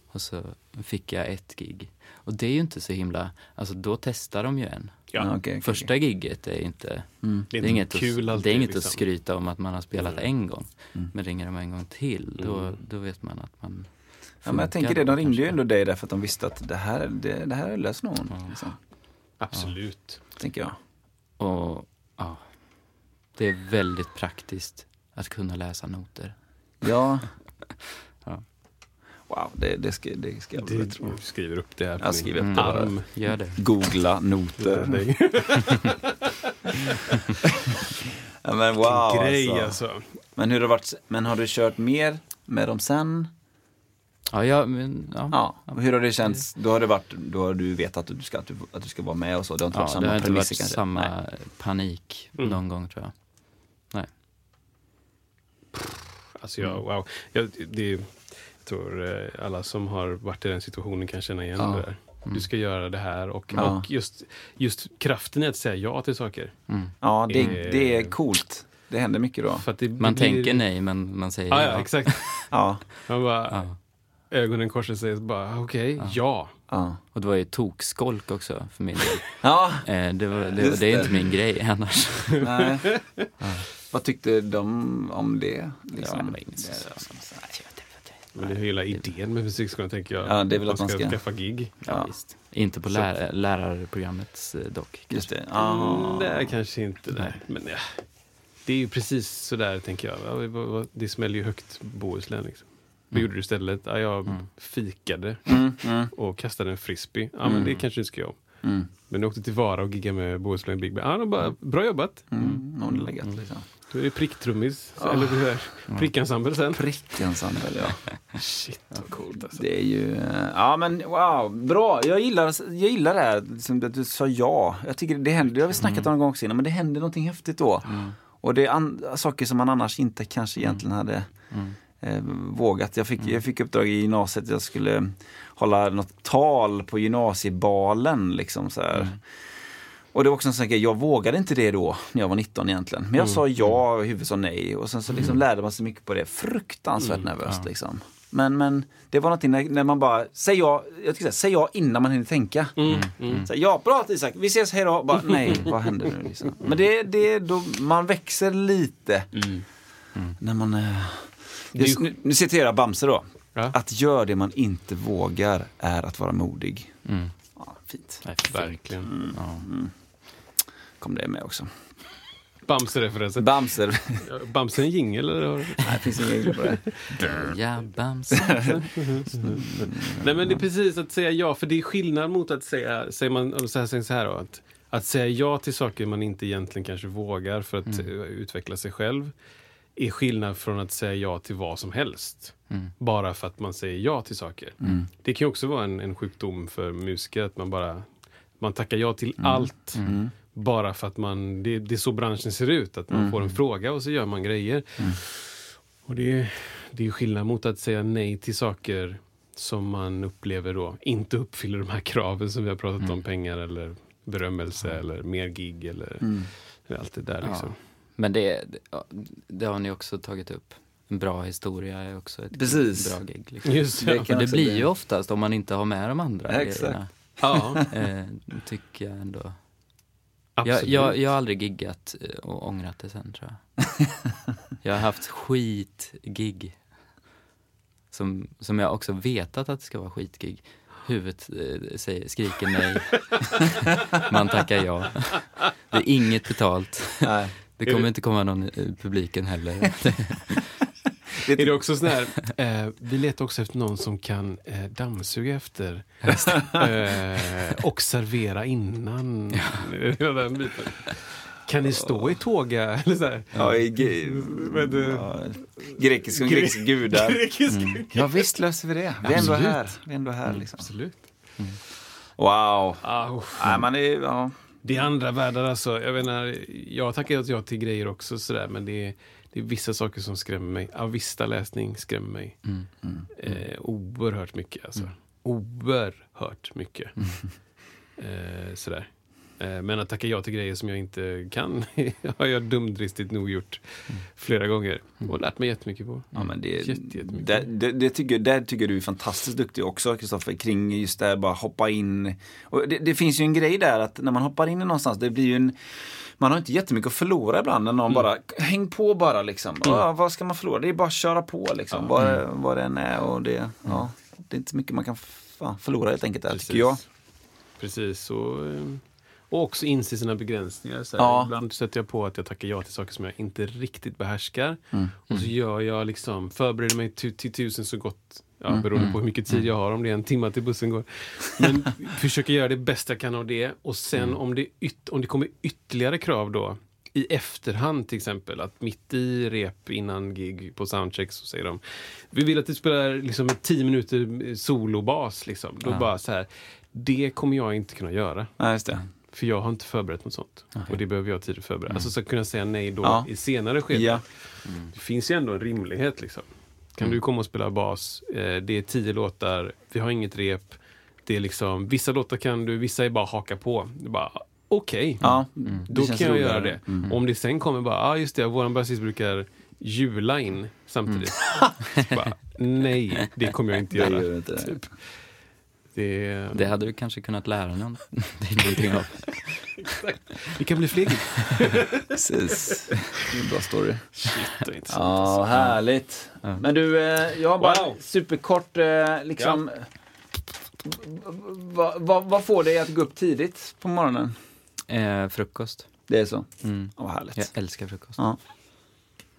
Och så fick jag ett gig. Och det är ju inte så himla, alltså då testar de ju en. Ja. Ja, okej, okej, Första okej. gigget är inte, Mm. Det är det är inget, kul att, det är inget liksom. att skryta om att man har spelat Nej. en gång. Mm. Men ringer de en gång till, då, Mm. då vet man att man Ja, men jag tänker det, de ringde ju ändå dig därför att de visste att det här, det, det här är lösnummer. Ja. Liksom, Absolut. tänker jag. Och ja, det är väldigt praktiskt att kunna läsa noter. Ja. <laughs> Wow, det, det, ska, det ska jag Det, väl tro. skriver upp det här på Jag min skriver upp Mm. det bara. Gör det. Googla noter. <laughs> Ja, men wow grej alltså. alltså. Men, hur har det varit, men har du kört mer med dem sen? Ja, ja, men, ja. Ja. Och hur har det känts? Då har, det varit, då har du vetat att du ska, att du, att du ska vara med och så? Det har inte varit Ja, samma det har inte varit kanske? samma Nej. panik Mm. någon gång tror jag. Alltså jag, wow. Jag, det, tror eh, alla som har varit i den situationen kan känna igen Ja. det där. Du ska göra det här och, Ja. och just, just kraften i att säga ja till saker. Mm. Ja, det, Eh. det är coolt. Det händer mycket då. För att det, Man det blir- tänker nej, men man säger Ja, ja. ja, exakt. <laughs> Ja, Man bara, Ja. ögonen korsar sig och bara, okej, ja. ja. Och det var ju tokskolk också för min del. <laughs> Ja, Eh, det, var, det, det är inte min grej annars. <laughs> nej. Vad tyckte de om det? Liksom? Ja, det var inget så- Men det är hela idén med musikskolan tänker jag. Ja, det är väl att man ska- skaffa gig. Ja, Ja. visst. Inte på lär, lärarprogrammet eh, dock. Just det. Mm, Ja. det är kanske inte det. Men ja, det är ju precis sådär tänker jag. Det smäller ju högt Bohuslän liksom. Vad gjorde du istället? Ja, jag fikade Mm, mm, och kastade en frisbee. Ja, men det kanske du ska göra om. mm, Men du åkte till Vara och giggade med Bohuslän Big Band. Ja, bara, bra jobbat. mm. Någon läggat liksom. Då är pricktrummis. så- Eller det här, prickensemble sen. Prickensemble, ja. <laughs> Shit, vad coolt alltså. Det är ju, eh, ja men wow, bra. Jag gillar, jag gillar det här liksom, att du sa ja. Jag tycker det händer, det har vi snackat om en gång också innan, men det händer någonting häftigt då. Och det är an, saker som man annars inte kanske egentligen hade eh, vågat. Jag fick, jag fick uppdrag i gymnasiet, jag skulle hålla något tal på gymnasiebalen liksom så här. Och det var också en sån grej, jag vågade inte det då när jag var 19 egentligen. Men jag sa ja och huvudet sa nej och sen så liksom lärde man sig mycket på det. Fruktansvärt nervöst liksom. Men, men det var någonting när, när man bara, säg ja, jag så här, säg ja innan man hinner tänka. Så här, ja, bra Isak, vi ses, hej då. Bara, <laughs> nej, vad händer nu? Liksom. Men det, det då man växer lite. När man... Eh, just, nu, nu citerar jag Bamse då. Ja. Att göra det man inte vågar är att vara modig. Mm. Ja, fint. Nej. Verkligen. Ja. Kom det med också. Bamse-referensen. <laughs> Bamse, Bamse en jingel eller? nej det finns ingen regler på det. Ja, Bamse. <laughs> Nej men det är precis att säga ja, för det är skillnad mot att säga, säger man så här, så här då, att, att säga ja till saker man inte egentligen kanske vågar för att eh, utveckla sig själv är skillnad från att säga ja till vad som helst. Mm. Bara för att man säger ja till saker. Det kan också vara en, en sjukdom för musiker att man bara man tackar ja till allt. Bara för att man, det, det är så branschen ser ut. Att man får en fråga och så gör man grejer. Och det, är- det är skillnad mot att säga nej till saker som man upplever då inte uppfyller de här kraven som vi har pratat om. Pengar eller berömmelse eller mer gig eller allt det där liksom. Men det, det, ja, har ni också tagit upp. En bra historia är också ett Precis. bra gig. Liksom. Just Det det. det blir bli- ju oftast om man inte har med de andra Ja, exakt. grejerna. Ja, Eh, tycker jag ändå. Absolut. Jag, jag, jag har aldrig giggat eh, och ångrat det sen tror jag. <laughs> jag har haft skitgig. Som, som jag också vetat att det ska vara skitgig. Huvudet eh, säger, skriker nej. <laughs> Man tackar ja. Det är inget betalt. Nej. Det kommer inte komma någon i publiken heller. <laughs> Är det också sån här, eh, vi letar också efter någon som kan eh, dammsuga efter eh, och servera innan. Hela den biten. Kan ni stå i tåga? Eller så här? Ja, i ge- det? ja, grekiska, grekiska gudar. Grekisk. Ja visst löser vi det. Vi är ändå här. Vi är ändå här liksom. Absolut. Wow. Ah. Nej, man är, ja. Det är andra världar alltså. Jag menar, jag tackar ja till grejer också sådär, men det är, det är vissa saker som skrämmer mig. Avista-läsning skrämmer mig. Mm. Eh, oerhört mycket alltså. Oerhört mycket. <laughs> Eh, sådär. Eh, men att tacka ja till grejer som jag inte kan <laughs> har jag dumdristigt nog gjort flera gånger. Och lärt mig jättemycket på. Ja, men det, Jätte- jättemycket. det, det, det tycker, där tycker du är fantastiskt duktig också, Kristoffer, kring just det här bara hoppa in. Och det, det finns ju en grej där att när man hoppar in i någonstans, det blir ju en man har inte jättemycket att förlora ibland när någon bara, häng på bara liksom. Ja, vad ska man förlora? Det är bara att köra på liksom. Vad, vad det än är och det, ja, det är inte så mycket man kan förlora helt enkelt där, tycker jag. Precis. Och, eh, och också inse sina begränsningar. Så här, Ja. Ibland sätter jag på att jag tackar ja till saker som jag inte riktigt behärskar. Mm. Och så gör jag liksom, förbereder mig till, till tusen så gott Ja, Mm. beroende på hur mycket tid jag har, om det är en timme till bussen går. Men <laughs> försöker göra det bästa jag kan av det. Och sen Mm. om, det yt- om det kommer ytterligare krav då, i efterhand till exempel, att mitt i rep innan gig på soundcheck så säger de Vi vill att du spelar liksom 10 minuter solobas. Liksom. Då bara så här, det kommer jag inte kunna göra. Ja, just det. För jag har inte förberett något sånt. Och det behöver jag ha tid att förbereda. Alltså så att kunna säga nej då Ja. i senare skede. Ja. Det finns ju ändå en rimlighet liksom. Kan du komma och spela bas? Eh, det är tio låtar, vi har inget rep. Det är liksom, vissa låtar kan du, vissa är bara haka på. Det är bara, Okej, Ja, det då känns kan jag roligare. göra det. Mm. Om det sen kommer bara, ah, just det, våran basist brukar jula in samtidigt. Så bara, nej, det kommer jag inte <laughs> Det göra. gör inte det. Typ. Det, Det hade du kanske kunnat lära någon- <laughs> någonting av. <laughs> det kan bli fler. <laughs> Precis. Det är en bra story. Shit, så. Ja, härligt. Men du, eh, jag har bara Wow. superkort eh, liksom. Vad vad- vad får dig att gå upp tidigt på morgonen? Eh, frukost. Det är så? Mm. Åh, härligt. Jag älskar frukost. Ja,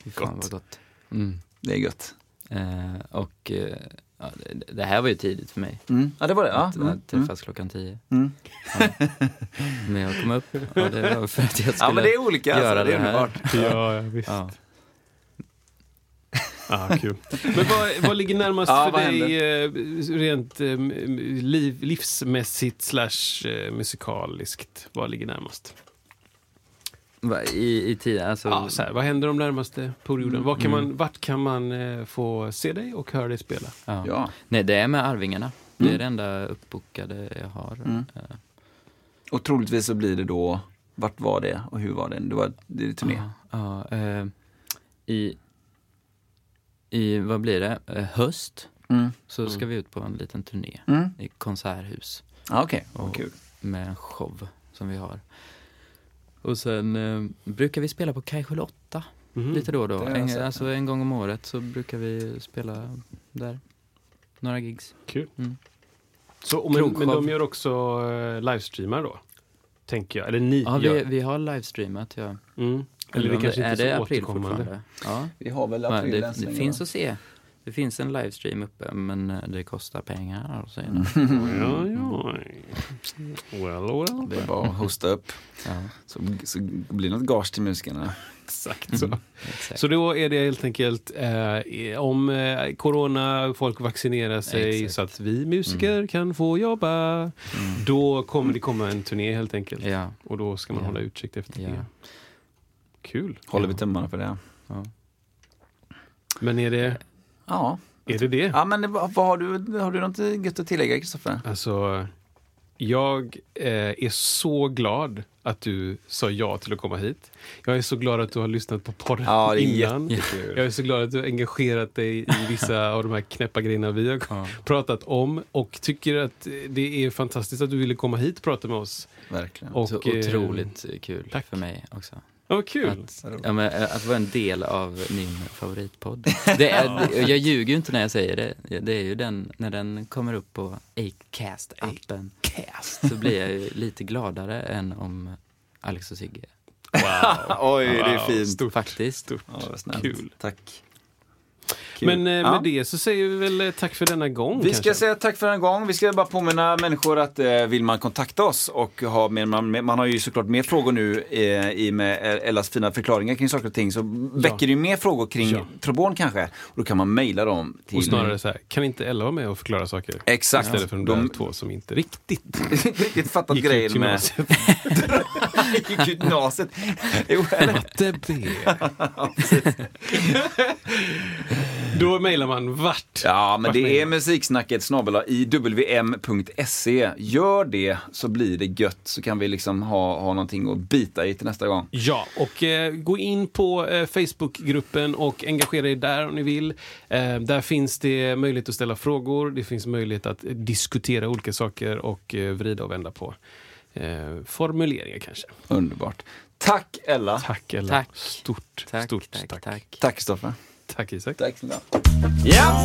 Fy fan Gott. vad gott. Mm. det är gött. Eh, och eh, ja, det, det här var ju tidigt för mig. Mm. Ja, det var det. Ja. Att, Mm. att träffas klockan tio. Mm. Men jag kom upp <laughs> och det var för att jag skulle Ja, men det är olika. Alltså. göra Det är det här. <laughs> Ja, ja, visst. Ja. Ah, kul. Men vad, vad ligger närmast Ja, för dig eh, rent eh, liv, livsmässigt slash eh, musikaliskt? Vad ligger närmast? I, i tid, alltså. Ja, så här, vad händer de närmaste perioden? Var kan man, vart kan man eh, få se dig och höra dig spela? ja. Ja. Nej, det är med Arvingarna. Det Mm. är det enda uppbokade jag har. Mm. Eh, Och troligtvis så blir det då, vart var det och hur var det? Det var det turné. Ja, ja, eh, i, I, vad blir det, eh, höst Mm. så ska vi ut på en liten turné Mm. i konserthus Ja, Okej, Och- kul. med en show som vi har. Och sen eh, brukar vi spela på Kajskjul 8 Mhm. lite då och då. det En, alltså en gång om året så brukar vi spela där. Några gigs. Kul. Mm. Så, men, men de gör också eh, livestreamar då? Tänker jag. Eller ni Ja, gör. vi, vi har livestreamat, ja. Mm. Eller Undrar det kanske är inte är det så april återkommande. fortfarande? Ja. Vi har väl april det, så det länge, finns att se. Det finns en livestream uppe, men eh, det kostar pengar. Och så är det. Ja, ja. Well, well. Det är bara att hosta upp. Ja, Så, så blir det något gage till musikerna. Exakt så. Mm. exakt. Så då är det helt enkelt eh, om eh, corona, folk vaccinerar sig Exakt. så att vi musiker kan få jobba. Mm. Då kommer det komma en turné helt enkelt. Ja, Och då ska man Ja. hålla utkik efter Ja. det. Kul. Håller vi tummarna för det. ja. Men är det Ja. är det? det? Ja, men vad har du, har du något gött att tillägga, Kristoffer? Alltså, jag eh, är så glad att du sa ja till att komma hit. Jag är så glad att du har lyssnat på podden Ja, innan. jättekul. Jag är så glad att du har engagerat dig i vissa <laughs> av de här knäppa grejerna vi har Ja. pratat om och tycker att det är fantastiskt att du ville komma hit och prata med oss. Verkligen. Och, Så eh, otroligt kul tack. för mig också. Ja, vad kul! Att, ja, men, eh, att vara en del av min favoritpodd. <laughs> Det är, jag ljuger ju inte när jag säger det. Det är ju den, när den kommer upp på Acast-appen. Så blir jag ju lite gladare än om Alex och Sigge. <laughs> Oj, det är Wow, fint. Stort. Faktiskt. Stort. Ja, vad snällt. Kul. Men eh, med Ja. det så säger vi väl eh, tack för denna gång. Vi ska kanske. säga tack för en gång. Vi ska bara påminna människor att eh, vill man kontakta oss och ha mer, man, man har ju såklart mer frågor nu eh, i med Ellas fina förklaringar kring saker och ting så väcker det ju mer frågor kring Ja. Trobon kanske. Och då kan man mejla dem till... Och snarare så här, kan inte Ella vara med och förklara saker? Exakt. Istället för de, De- två som inte riktigt <laughs> riktigt fattat grejen med... <laughs> <laughs> ut gymnasiet. <laughs> Jo? Matte B. <laughs> Då mejlar man vart? Ja, men Vart det mejlar är musiksnacket snabel iwm.se. Gör det så blir det gött så kan vi liksom ha, ha någonting att bita i till nästa gång. Ja, och eh, gå in på eh, Facebookgruppen och engagera er där om ni vill. Eh, där finns det möjlighet att ställa frågor, det finns möjlighet att eh, diskutera olika saker och eh, vrida och vända på eh, formuleringar kanske. Underbart. Tack Ella. Tack Ella. Tack. Stort, Tack, stort tack, tack. tack. Tack Kristoffer. Tack Isak. Tack snälla. Ja!